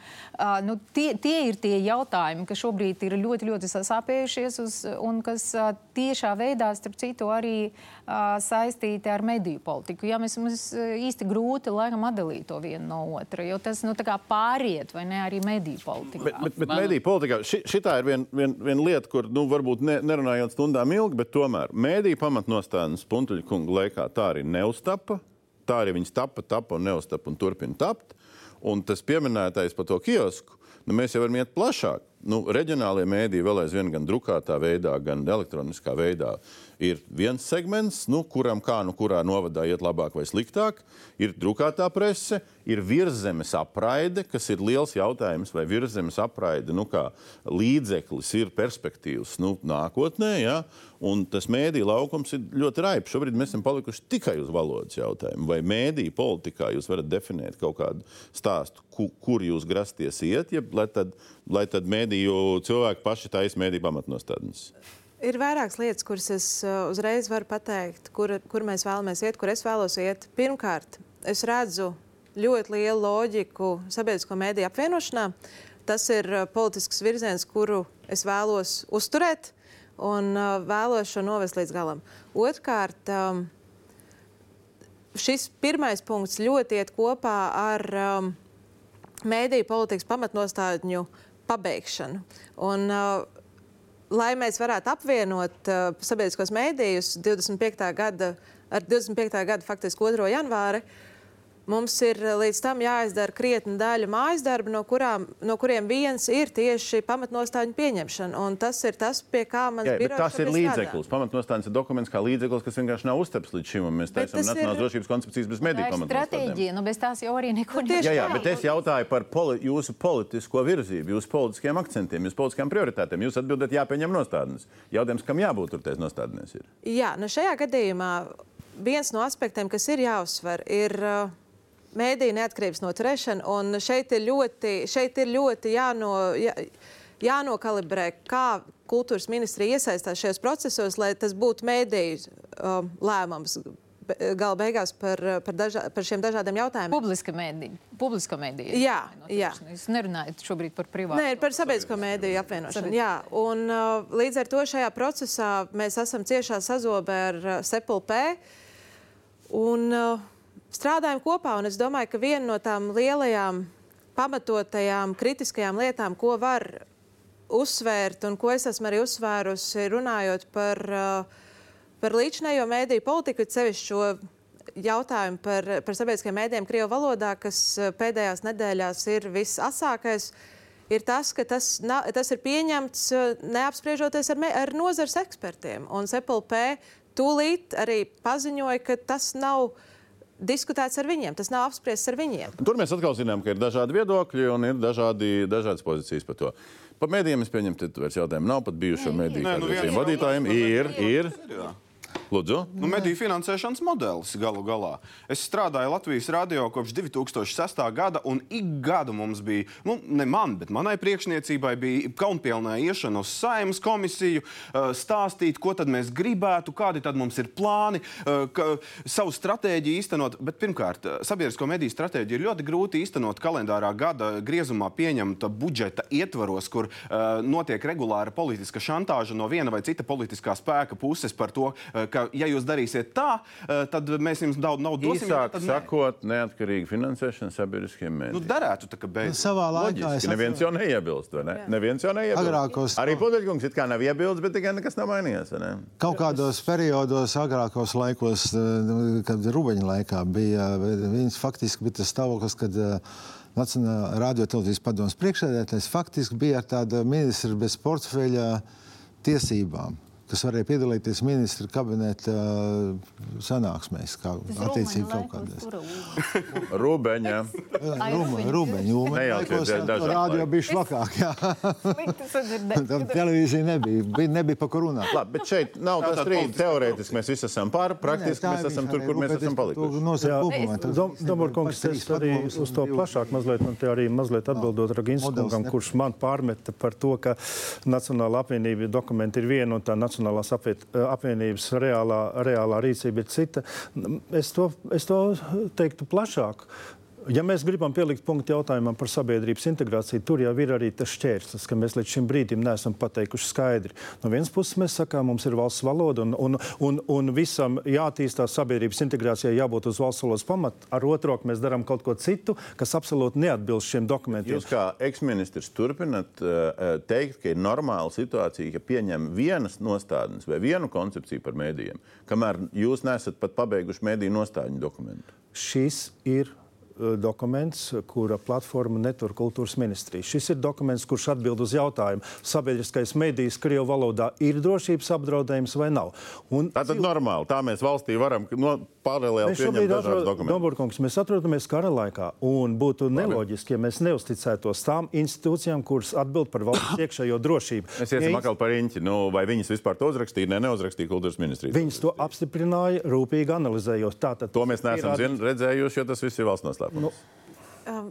Nu, tie, tie ir tie jautājumi, kas šobrīd ir ļoti, ļoti sasāpējušies uz, un kas tiešā veidā, starp citu, arī saistīti ar mediju politiku. Jā, mēs, mums īsti grūti laikam atdalīt to vienu no otra, jo tas nu, pāriet vai ne arī mediju politikā. Bet, bet, bet Man... mediju politikā ši, šitā ir viena vien, vien lieta, kur nu, varbūt ne, nerunājot stundām ilgi, bet tomēr mediju pamatnostādnes Puntuļa kunga laikā tā arī neuztapa. Tā arī viņas tapa, tapa un neuztapa un turpina tapt. Un tas pieminētais par to kiosku, nu, mēs jau varam iet plašāk. Nu, reģionālie mēdīji vēl aizvien gan drukātā veidā, gan elektroniskā veidā ir viens segments, nu, kuram kā nu kurā novadā iet labāk vai sliktāk. Ir drukātā prese, ir virszemes apraide, kas ir liels jautājums, vai virszemes apraide nu, līdzeklis ir perspektīvs nu, nākotnē. Ja? Un tas mēdīņu laukums ir ļoti raibs. Šobrīd mēs esam palikuši tikai uz valodas jautājumu. Vai mēdīņu politikā jūs varat definēt kaut kādu stāstu, ku, kur jūs grasties iet, ja, lai tad, lai tad mēdīju cilvēki paši taisa mēdīņu pamatnostādnes? Ir vairākas lietas, kuras es uh, uzreiz varu pateikt, kur, kur mēs vēlamies iet, kur es vēlos iet. Pirmkārt, es redzu ļoti lielu loģiku sabiedrisko mēdīju apvienošanā. Tas ir uh, politisks virziens, kuru es vēlos uzturēt un uh, vēlos šo novest līdz galam. Otrkārt, um, šis pirmais punkts ļoti iet kopā ar mēdīju politikas pamatnostādņu pabeigšanu. Un, uh, lai mēs varētu apvienot uh, sabiedriskos mēdījus 25. gada, ar 25. gada faktiski 2. janvāri, Mums ir eh, līdz tam jāizdara krietni daļa mājas darba, no, kurām, no kuriem viens ir tieši pamatnostāļu pieņemšana. Un tas ir tas, pie kā mans Jā, bet birojs tas ir līdzeklis. Pamatnostādnes ir dokuments kā līdzeklis, kas vienkārši nav uztverts līdz šim. Mēs taisām nacionālās ir- drošības koncepcijas bez mediju ir pamatnostādnēm. stratēģija, nu bez tās jau arī neko tieši Jā, jā, bet es jautāju par poli jūsu politisko virzību, jūsu politiskiem akcentiem, jūsu politiskajām prioritātēm. Jūs atbildat, jāpieņem nostādnes. Jautājums, kam jābūt tur tajās nostādnēs? Ir? Jā, nu šajā gadījumā viens no aspektiem, kas ir jāuzsver, ir uh, mēdīņu neatkarības noturēšana. Un šeit ir ļoti, šeit ir ļoti jāno, jā, jānokalibrē, kā kultūras ministrija iesaistās šajos procesos, lai tas būtu mēdīju um, lēmums. Gala beigās par, par, dažā, par šiem dažādiem jautājumiem. Publiska mēdīja. Publiska mēdīja. Jā, jā. Jūs nerunājat šobrīd par privātu. Nē, par sabiedrisko mēdīju apvienošanu. Jā, un uh, līdz ar to šajā procesā mēs esam ciešā sazobē ar uh, SEPLP un uh, strādājam kopā. Un es domāju, ka viena no tām lielajām, pamatotajām, kritiskajām lietām, ko var uzsvērt un ko es esmu arī uzsvērusi, runājot par, uh, par līdzinējo mēdīju politiku, it sevišķi šo jautājumu par, par sabiedriskajiem mēdījiem Krievijas valodā, kas uh, pēdējās nedēļās ir visasākais. Ir tas, ka tas, na, tas ir pieņemts uh, neapspriežoties ar, me- ar nozares ekspertiem. Un CPLP tūlīt arī paziņoja, ka tas nav diskutēts ar viņiem, tas nav apspriests ar viņiem. Tur mēs atkal zinām, ka ir dažādi viedokļi un ir dažādi, dažādas pozīcijas par to. Par mēdījiem es pieņemu, ka vairs jautājumu nav pat bijušo mediju Nē, nu vadītājiem. Ir, ir. Jā. Lūdzu. Nu, mediju finansēšanas modelis galu galā. Es strādāju Latvijas radio kopš 2006. gada, un ik gadu mums bija, nu, ne man, bet manai priekšniecībai bija kaunpilnā iešana uz saimnes komisiju, uh, stāstīt, ko tad mēs gribētu, kādi tad mums ir plāni, uh, ka, savu stratēģiju īstenot. Bet pirmkārt, uh, sabiedrisko mediju stratēģiju ir ļoti grūti īstenot kalendārā gada griezumā pieņemta budžeta ietvaros, kur uh, notiek regulāra politiska šantāža no viena vai cita politiskā spēka puses par to, ka, ja jūs darīsiet tā, uh, tad mēs jums daudz naudas dosim. ja Īsāk nē. sakot, neatkarīga finansēšana sabiedriskiem Nu, mēdījiem. darētu tā, ka beigās. Savā laikā es Loģiski, neviens jau neiebilst, vai ne? Neviens jau neiebilst. Agrākos- Arī Pudeļkungs it kā nav iebilst, bet tikai nekas nav mainījies, vai ne? Kaut kādos periodos, agrākos laikos, eh, kad Rubeņa laikā bija, viņas faktiski bija tas stāvoklis, kad eh, Nacionālā radiotelevīzijas padomus priekšsēdētājs faktiski bija ar tādu ministru bez portfeļa tiesībām kas varēja piedalīties ministra kabineta eh, sanāksmēs, kā attiecīgi kaut kādās. Rūbeņa. Rūbeņa, Nejauciet, dažādi Rādio laiki. bija švakāk, jā. Tam televīzija nebija, bija, nebija pa kur runāt. Labi, bet šeit nav tā strīda. politiski Teorētiski mēs visi esam pār, praktiski mēs esam tur, kur mēs esam palikuši. Domārkungs, es arī uz to plašāk mazliet, man te arī mazliet atbildot Raginskungam, kurš man pārmeta par to, ka Nacionāla apvienība dokumenti ir viena un tā Nacionālās apviet, apvienības reālā, reālā rīcība ir cita. Es to, es to teiktu plašāk. Ja mēs gribam pielikt punktu jautājumam par sabiedrības integrāciju, tur jau ir arī tas šķērslis, ka mēs līdz šim brīdim neesam pateikuši skaidri. No vienas puses mēs sakām, mums ir valsts valoda un, un, un, un visam jātīstās sabiedrības integrācijai jābūt uz valsts valodas pamata. Ar otru roku mēs darām kaut ko citu, kas absolūti neatbilst šiem dokumentiem. Jūs kā eksministrs turpināt uh, teikt, ka ir normāla situācija, ka pieņem vienas nostādnes vai vienu koncepciju par mēdījiem, kamēr jūs nesat pat pabeiguši mēdīju nostādņu dokumentu. Šis ir dokuments, kura platforma netur kultūras ministrija. Šis ir dokuments, kurš atbild uz jautājumu, sabiedriskais medijs Krievijas valodā ir drošības apdraudējums vai nav. Un Tā tad normāli. Tā mēs valstī varam no, paralēli pieņemt dažādas dokumentus. Domburkungs, mēs atrodamies kara laikā, un būtu neloģiski, ja mēs neusticētos tām institūcijām, kuras atbild par valsts iekšējo drošību. Mēs iesim Ja atkal par īņķi. Nu, vai viņas vispār to uzrakstīja? Nē, neuzrakstīja kultūras ministrija. Viņas to apstiprināja, rūpīgi analizējot. Tātad, To mēs neesam redzējuši, jo tas viss ir valsts noslēpums. Nu,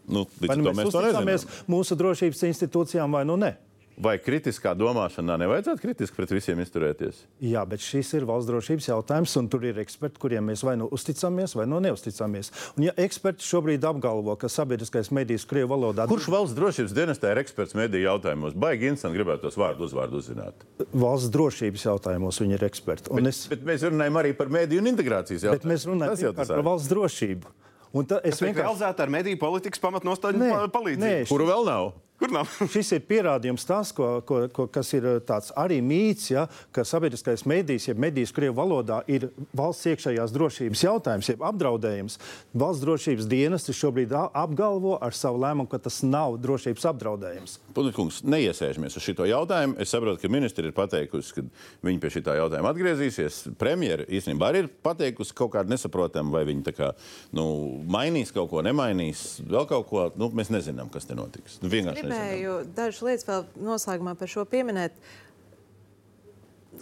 nu, līdz Vai ar nu mēs mēs to nezinām. mūsu drošības institūcijām vai nu ne? Vai kritiskā domāšanā nevajadzētu kritiski pret visiem izturēties? Jā, bet šis ir valsts drošības jautājums, un tur ir eksperti, kuriem mēs vai nu uzticamies, vai nu neusticamies. Un, ja eksperti šobrīd apgalvo, ka sabiedriskais medijs Krievijas valodā Kurš valsts drošības dienestā ir eksperts mediju jautājumos? Baigi interesanti gribētu tos vārdu uzvārdu uzzināt. valsts drošības jautājumos viņi ir eksperti. Un Bet, es, bet mēs runājam arī par mediju un integrācijas bet jautājumu. mēs runājam par valsts drošību. Un ta, es vienkārši realizēta ar mediju politikas pamatnostāļu palīdzību. Kuru vēl nav? Kur nav? Šis ir pierādījums tas, ko, ko, ko, kas ir tāds arī mīts, ja, ka sabiedriskais medijs, jeb medijas krievu valodā, ir valsts iekšējās drošības jautājums, jeb apdraudējums. Valsts drošības dienesti šobrīd apgalvo ar savu lēmumu, ka tas nav drošības apdraudējums. Punkungs, neiesēžamies uz šo jautājumu. Es saprotu, ka ministri ir pateikusi, ka viņi pie šī jautājuma atgriezīsies. Premjera īstenībā arī ir pateikusi kaut kādu nesaprotamu, vai viņi tā kā, nu, mainīs kaut ko, nemainīs vēl kaut ko. Nu, mēs nezinām, kas te notiks. Nu, vienkārši. Gribēju dažas lietas vēl noslēgumā par šo pieminēt.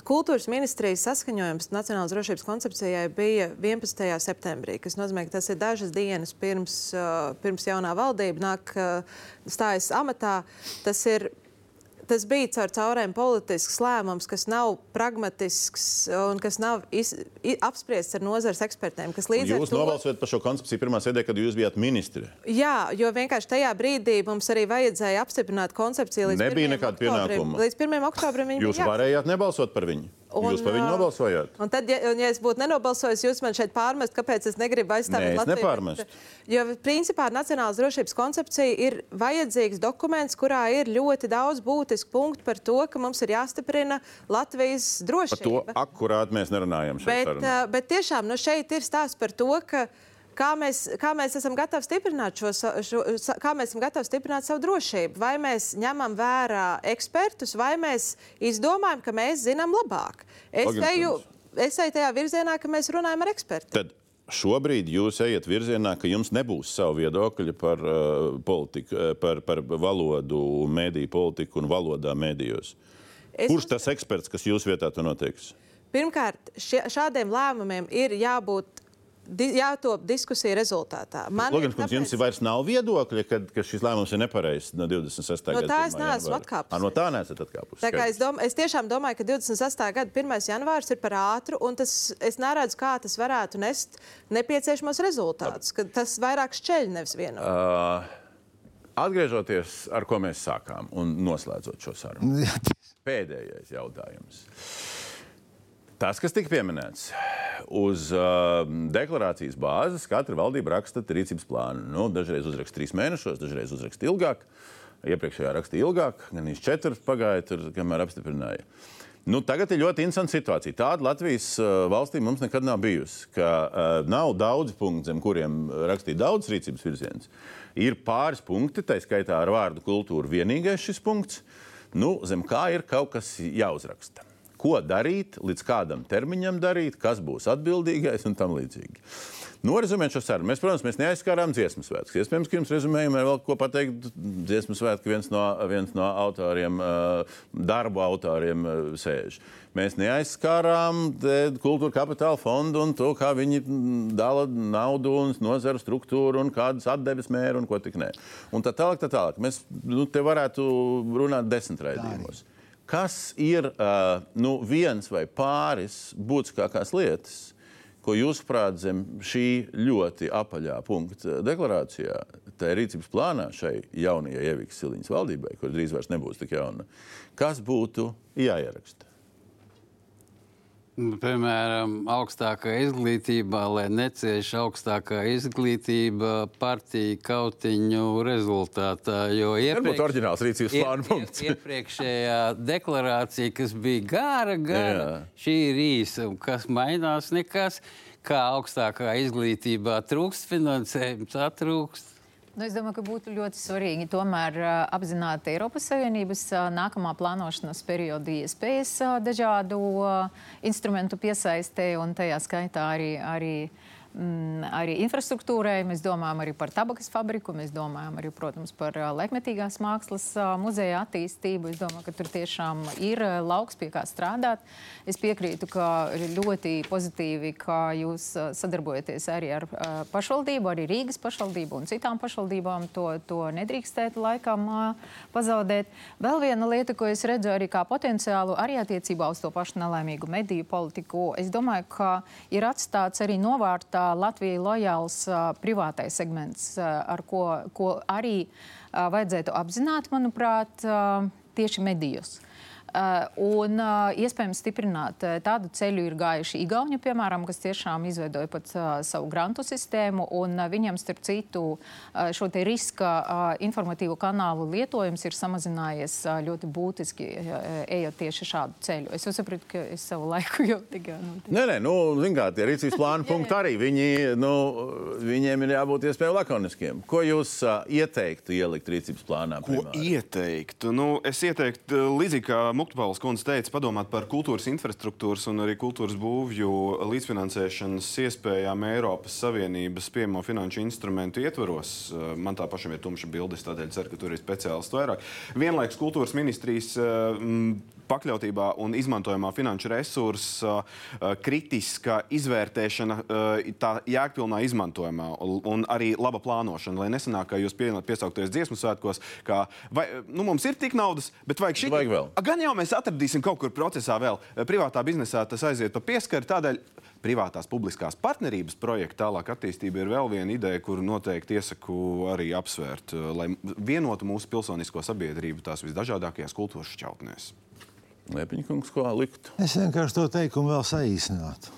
Kultūras ministrijas saskaņojums Nacionālās drošības koncepcijai bija 11. septembrī, kas nozīmē, ka tas ir dažas dienas pirms, uh, pirms jaunā valdība nāk uh, stājas amatā. Tas ir tas bija caur caurēm politisks lēmums, kas nav pragmatisks un kas nav iz, i, apspriests ar nozares ekspertiem. Jūs to- nobalsojat par šo koncepciju pirmā sēdē, kad jūs bijāt ministri. Jā, jo vienkārši tajā brīdī mums arī vajadzēja apstiprināt koncepciju līdz Nebija 1. nekāda oktobrim. pienākuma. Līdz 1. oktobrim viņi Jūs bija varējāt nebalsot par viņu. Un, Jūs par viņu nobalsojāt. Un tad, ja, un, ja es būtu nenobalsojis, jūs man šeit pārmest, kāpēc es negribu aizstāvēt Nē, Latviju. nepārmestu. bet- Jo, principā, Nacionālās drošības koncepcija ir vajadzīgs dokuments, kurā ir ļoti daudz būtisku punktu par to, ka mums ir jāstiprina Latvijas Par to drošība. akurāt mēs nerunājam šeit. Bet, sarunā. bet tiešām nu, šeit ir stāsts par to, ka kā mēs, kā mēs esam gatavi stiprināt šo, šo kā mēs esam gatavi stiprināt savu drošību. Vai mēs ņemam vērā ekspertus, vai mēs izdomājam, ka mēs zinām labāk. Es eju, es eju tajā virzienā, ka mēs runājam ar ekspertiem. Tad šobrīd jūs ejat virzienā, ka jums nebūs savu viedokļu par, uh, politiku, uh, par, par valodu, mēdīju politiku un valodā mēdījos. Es Kurš tas eksperts, kas jūs vietā to noteiks? Pirmkārt, šie, šādiem lēmumiem ir jābūt. Di, jātop diskusiju rezultātā. Jums tāpēc- ir vairs nav viedokļa, kad, ka šis lēmums ir nepareizs no 26. No gada tā es 1. neesmu atkāpusies. Ā, No tā neesat atkāpusies. Tā kā es, dom, es tiešām domāju, ka 28. gada 1. janvārs ir par ātru, un tas, es neredzu, kā tas varētu nest nepieciešamos rezultātus. ka Tas vairāk šķeļ, nevis vieno. Uh, atgriežoties ar ko mēs sākām un noslēdzot šo sarunu. Pēdējais jautājums. Tas, kas tika pieminēts, uz uh, deklarācijas bāzes katra valdība raksta rīcības plānu. Nu, dažreiz uzraksta trīs mēnešos, dažreiz uzraksta ilgāk. Iepriekšējā rakstīja ilgāk, gan īsi četras pagāja, tur, kamēr apstiprināja. Nu, tagad ir ļoti interesanta situācija. Tāda Latvijas uh, valstī mums nekad nav bijusi. Ka, uh, nav daudz punktu, zem kuriem rakstīt daudz rīcības virzienus. Ir pāris punkti, tā skaitā ar vārdu kultūra. Vienīgais šis punkts, nu, zem kā ir kaut kas jāuzraksta ko darīt, līdz kādam termiņam darīt, kas būs atbildīgais un tam līdzīgi. Norizumēt šo sarunu. Mēs, protams, mēs neaizskārām dziesmu svētkus. Iespējams, ka jums rezumējumā ir vēl ko pateikt. Dziesmu svētku viens no, viens no autoriem, uh, darbu autoriem uh, sēž. Mēs neaizskārām kultūra kapitāla fondu un to, kā viņi dala naudu un nozaru struktūru un kādas atdeves mēru un ko tik nē. Un tā tālāk, tā tālāk. Mēs nu, te varētu runāt desmit raidījumos. Kas ir uh, nu, viens vai pāris būtiskākās lietas, ko jūs prāt zem šī ļoti apaļā punkta deklarācijā, tā ir rīcības plānā šai jaunajai Ievikas Siliņas valdībai, kur drīz vairs nebūs tik jauna, kas būtu jāieraksta? Nu, Piemēram, augstākā izglītībā, lai necieš augstākā izglītība partiju kautiņu rezultātā. Jo būtu oriģināls rīcības plāna punkts. iepriekšējā deklarācija, kas bija gara, gara, Jā. šī ir īsa. Kas mainās? Nekas. Kā augstākā izglītībā trūkst finansējums, atrūkst. Nu, es domāju, ka būtu ļoti svarīgi tomēr apzināt Eiropas Savienības nākamā plānošanas perioda iespējas dažādu instrumentu piesaistē, un tajā skaitā arī, arī, mm, arī infrastruktūrai. Mēs domājam arī par tabakas fabriku, mēs domājam arī, protams, par laikmetīgās mākslas muzeja attīstību. Es domāju, ka tur tiešām ir lauks, pie kā strādāt. Es piekrītu, ka ļoti pozitīvi, ka jūs sadarbojaties arī ar pašvaldību, arī Rīgas pašvaldību un citām pašvaldībām. To, to nedrīkstētu laikam pazaudēt. Vēl viena lieta, ko es redzu arī kā potenciālu, arī attiecībā uz to pašu nelaimīgu mediju politiku. Es domāju, ka ir atstāts arī novārtā Latvijai lojāls privātais segments, ar ko, ko arī vajadzētu apzināt, manuprāt, tieši medijos. Uh, un uh, iespējams stiprināt uh, tādu ceļu ir gājuši Igauni, piemēram, kas tiešām izveidoja pat savu grantu sistēmu. Un, viņam, starp citu, šo riska informatīvo kanālu lietojums ir samazinājies ļoti būtiski, ejot tieši šādu ceļu. Es saprotu, ka es savu laiku jau tikai. Nu, nē, nē, nu, kā, tie rīcības plāna punkti arī. Viņi, nu, viņiem ir jābūt iespējami lakoniskiem. Ko jūs uh, ieteiktu ielikt rīcības plānā? Ko primāri? ieteiktu? Nu, es ieteiktu līdzīgi kā Muktupāls kundze teica, padomāt par kultūras infrastruktūras un arī kultūras būvju līdzfinansēšanas iespējām Eiropas Savienības pieejamo finanšu instrumentu ietvaros. Eh, man tā pašam ir tumša bildes, tādēļ ceru, ka tur ir speciālisti vairāk. Vienlaikus kultūras ministrijas eh, pakļautībā un izmantojamā finanšu resursa uh, kritiska izvērtēšana, tā jēgpilnā izmantojumā un arī laba plānošana, lai nesanāk, ka jūs piesaukties dziesmu svētkos, ka vai, nu, mums ir tik naudas, bet vajag šī. Gan jau mēs atradīsim kaut kur procesā vēl. Privātā biznesā tas aiziet pa pieskari. Tādēļ privātās publiskās partnerības projekta tālāk attīstība ir vēl viena ideja, kuru noteikti iesaku arī apsvērt, lai vienotu mūsu pilsonisko sabiedrību tās visdažādākajās kultūras šķautnēs. Liepiņkungs, ko likt? Es vienkārši to teikumu vēl saīsinātu.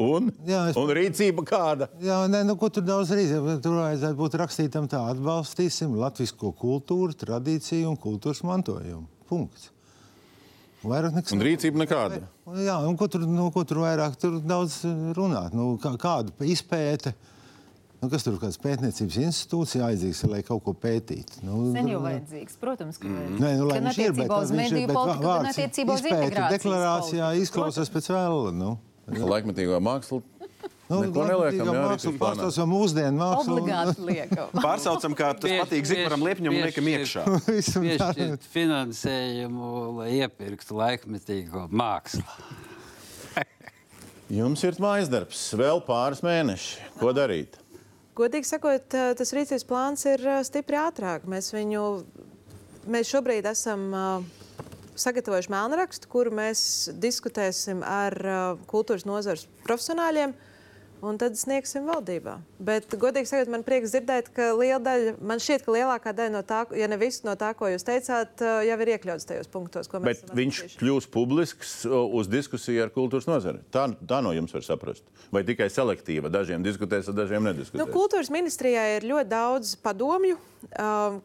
Un, jā, es... un rīcība kāda? Jā, nē, nu, ko tur daudz rīcība. Tur vajadzētu būt rakstītam tā, atbalstīsim latvisko kultūru, tradīciju un kultūras mantojumu. Punkts. Vairāk nekas. Un rīcība nekāda. Jā, un ko tur, nu, ko tur vairāk tur daudz runāt? Nu, kā, kāda izpēte? Nu, kas tur ir kāds pētniecības institūts jāizdzīgs, lai kaut ko pētītu? Nu, Sen jau vajadzīgs, protams, ka mm. Nē, nu, lai viņš ir, bet, uz mediju politiku, gan attiecībā uz integrācijas deklarācijā izklausās pēc vēla. Nu. Laikmetīgo mākslu Nu, Neko neliekam, jā, mākslu pārstāvs vai mūsdienu mākslu. Obligāti liekam. Pārsaucam, kā tas patīk Zigmaram Liepņam un liekam iekšā. Piešķirt finansējumu, lai iepirktu laikmetīgo mākslu. Jums ir mājas darbs, vēl pāris mēneši. Ko darīt? Godīgi sakot, tas rīcības plāns ir stipri ātrāk. Mēs viņu, mēs šobrīd esam sagatavojuši melnrakstu, kuru mēs diskutēsim ar kultūras nozares profesionāļiem. Uh, un tad sniegsim valdībā. Bet, godīgi sakot, man prieks dzirdēt, ka liela daļa, man šķiet, ka lielākā daļa no tā, ja ne viss no tā, ko jūs teicāt, jau ir iekļauts tajos punktos, ko mēs. Bet viņš kļūs publisks uz diskusiju ar kultūras nozari. Tā, tā no jums var saprast. Vai tikai selektīva, dažiem diskutēs, dažiem nediskutēs. Nu, kultūras ministrijai ir ļoti daudz padomju.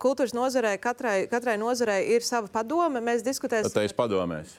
Kultūras nozarei, katrai, katrai nozarei ir sava padome. Mēs diskutēsim. Tā ir padomēs.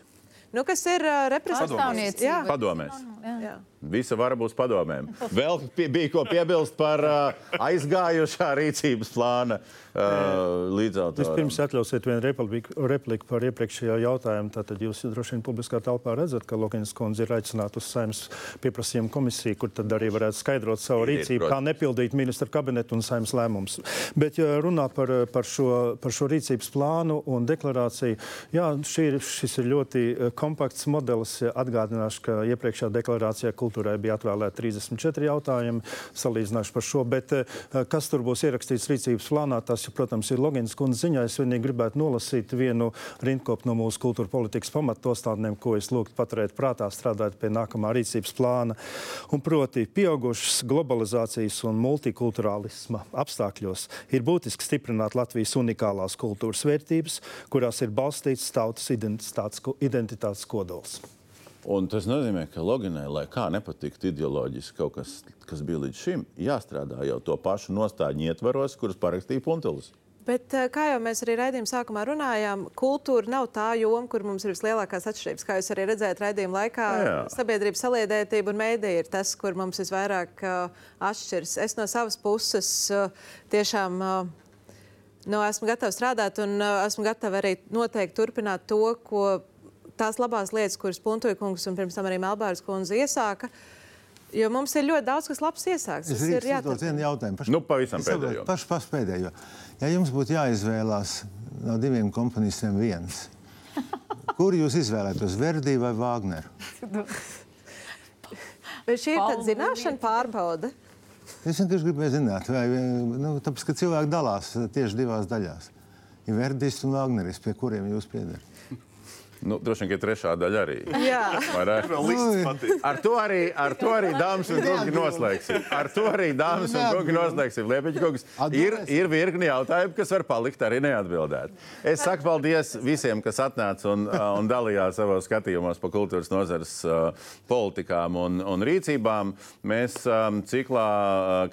Nu, kas ir uh, reprezentācijas? Padomēs. Jā. Jā. Visa vara būs padomēm. Vēl bija ko piebilst par uh, aizgājušā rīcības plāna uh, līdzautoru. Vispirms atļausiet vienu repliku, repliku par iepriekšējo jautājumu. Tātad jūs droši vien publiskā telpā redzat, ka Lokins kundze ir aicināta uz saimnes pieprasījumu komisiju, kur tad arī varētu skaidrot savu rīcību, kā nepildīt ministra kabinetu un saimnes lēmumus. Bet, ja runā par, par, šo, par šo rīcības plānu un deklarāciju, jā, ir, šis ir ļoti kompakts modelis. Atgādināšu, ka iepriekšējā deklarācijā kultūrai bija atvēlēti 34 jautājumi, salīdzināšu par šo. Bet eh, kas tur būs ierakstīts rīcības plānā, tas, protams, ir Logins kundze ziņā. Es vienīgi gribētu nolasīt vienu rindkopu no mūsu kultūra politikas pamatostādnēm, ko es lūgtu paturēt prātā, strādājot pie nākamā rīcības plāna. Un proti, pieaugušas globalizācijas un multikulturālisma apstākļos ir būtiski stiprināt Latvijas unikālās kultūras vērtības, kurās ir balstīts tautas identitātes, identitātes kodols. Un tas nozīmē, ka Loginai, lai kā nepatiktu ideoloģiski kaut kas, kas bija līdz šim, jāstrādā jau to pašu nostāļu ietvaros, kurus parakstīja Puntelis. Bet, eh, kā jau mēs arī raidījuma sākumā runājām, kultūra nav tā joma, kur mums ir vislielākās atšķirības. Kā jūs arī redzējāt raidījuma laikā, Jā. sabiedrības saliedētība un mēdīja ir tas, kur mums visvairāk uh, atšķiras. Es no savas puses uh, tiešām uh, nu, esmu gatava strādāt un uh, esmu gatava arī noteikti turpināt to, ko tās labās lietas, kuras Puntoja kungs un pirms tam arī Melbāras kundze iesāka. Jo mums ir ļoti daudz, kas labs iesāks. Es ir jāatbild vienu jautājumu. Paš, nu, pavisam pēdējo. Pašu pas pēdējo. Ja jums būtu jāizvēlās no diviem komponistiem viens, kur jūs izvēlētos, Verdi vai Vāgneru? Vai šī ir tāda zināšana pārbauda? Es vienkārši gribēju zināt, vai, nu, tāpēc, ka cilvēki dalās tieši divās daļās. Ir Verdis un Vāgneris, pie kuriem jūs piedarat. Nu, droši vien, ka trešā daļa arī. Jā. Ar to arī, ar to arī dāmas un kungi noslēgsim. Ar to arī dāmas un kungi noslēgsim. Liepiņa kungs, ir, ir virkni jautājumu, kas var palikt arī neatbildēt. Es saku paldies visiem, kas atnāca un, un dalījās savos skatījumos par kultūras nozares politikām un, un rīcībām. Mēs um, ciklā,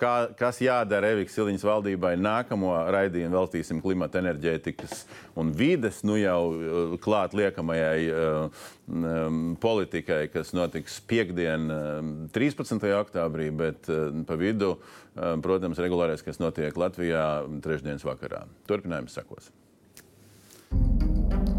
kā, kas jādara Eviks Siliņas valdībai, nākamo raidījumu veltīsim klimata enerģētikas un vides, nu jau klāt liekamajai nākamajai eh, mm, eh, politikai, kas notiks piekdien, eh, 13. oktobrī, bet pa vidu, protams, regulārais, kas notiek Latvijā trešdienas vakarā. Turpinājums sekos. thank you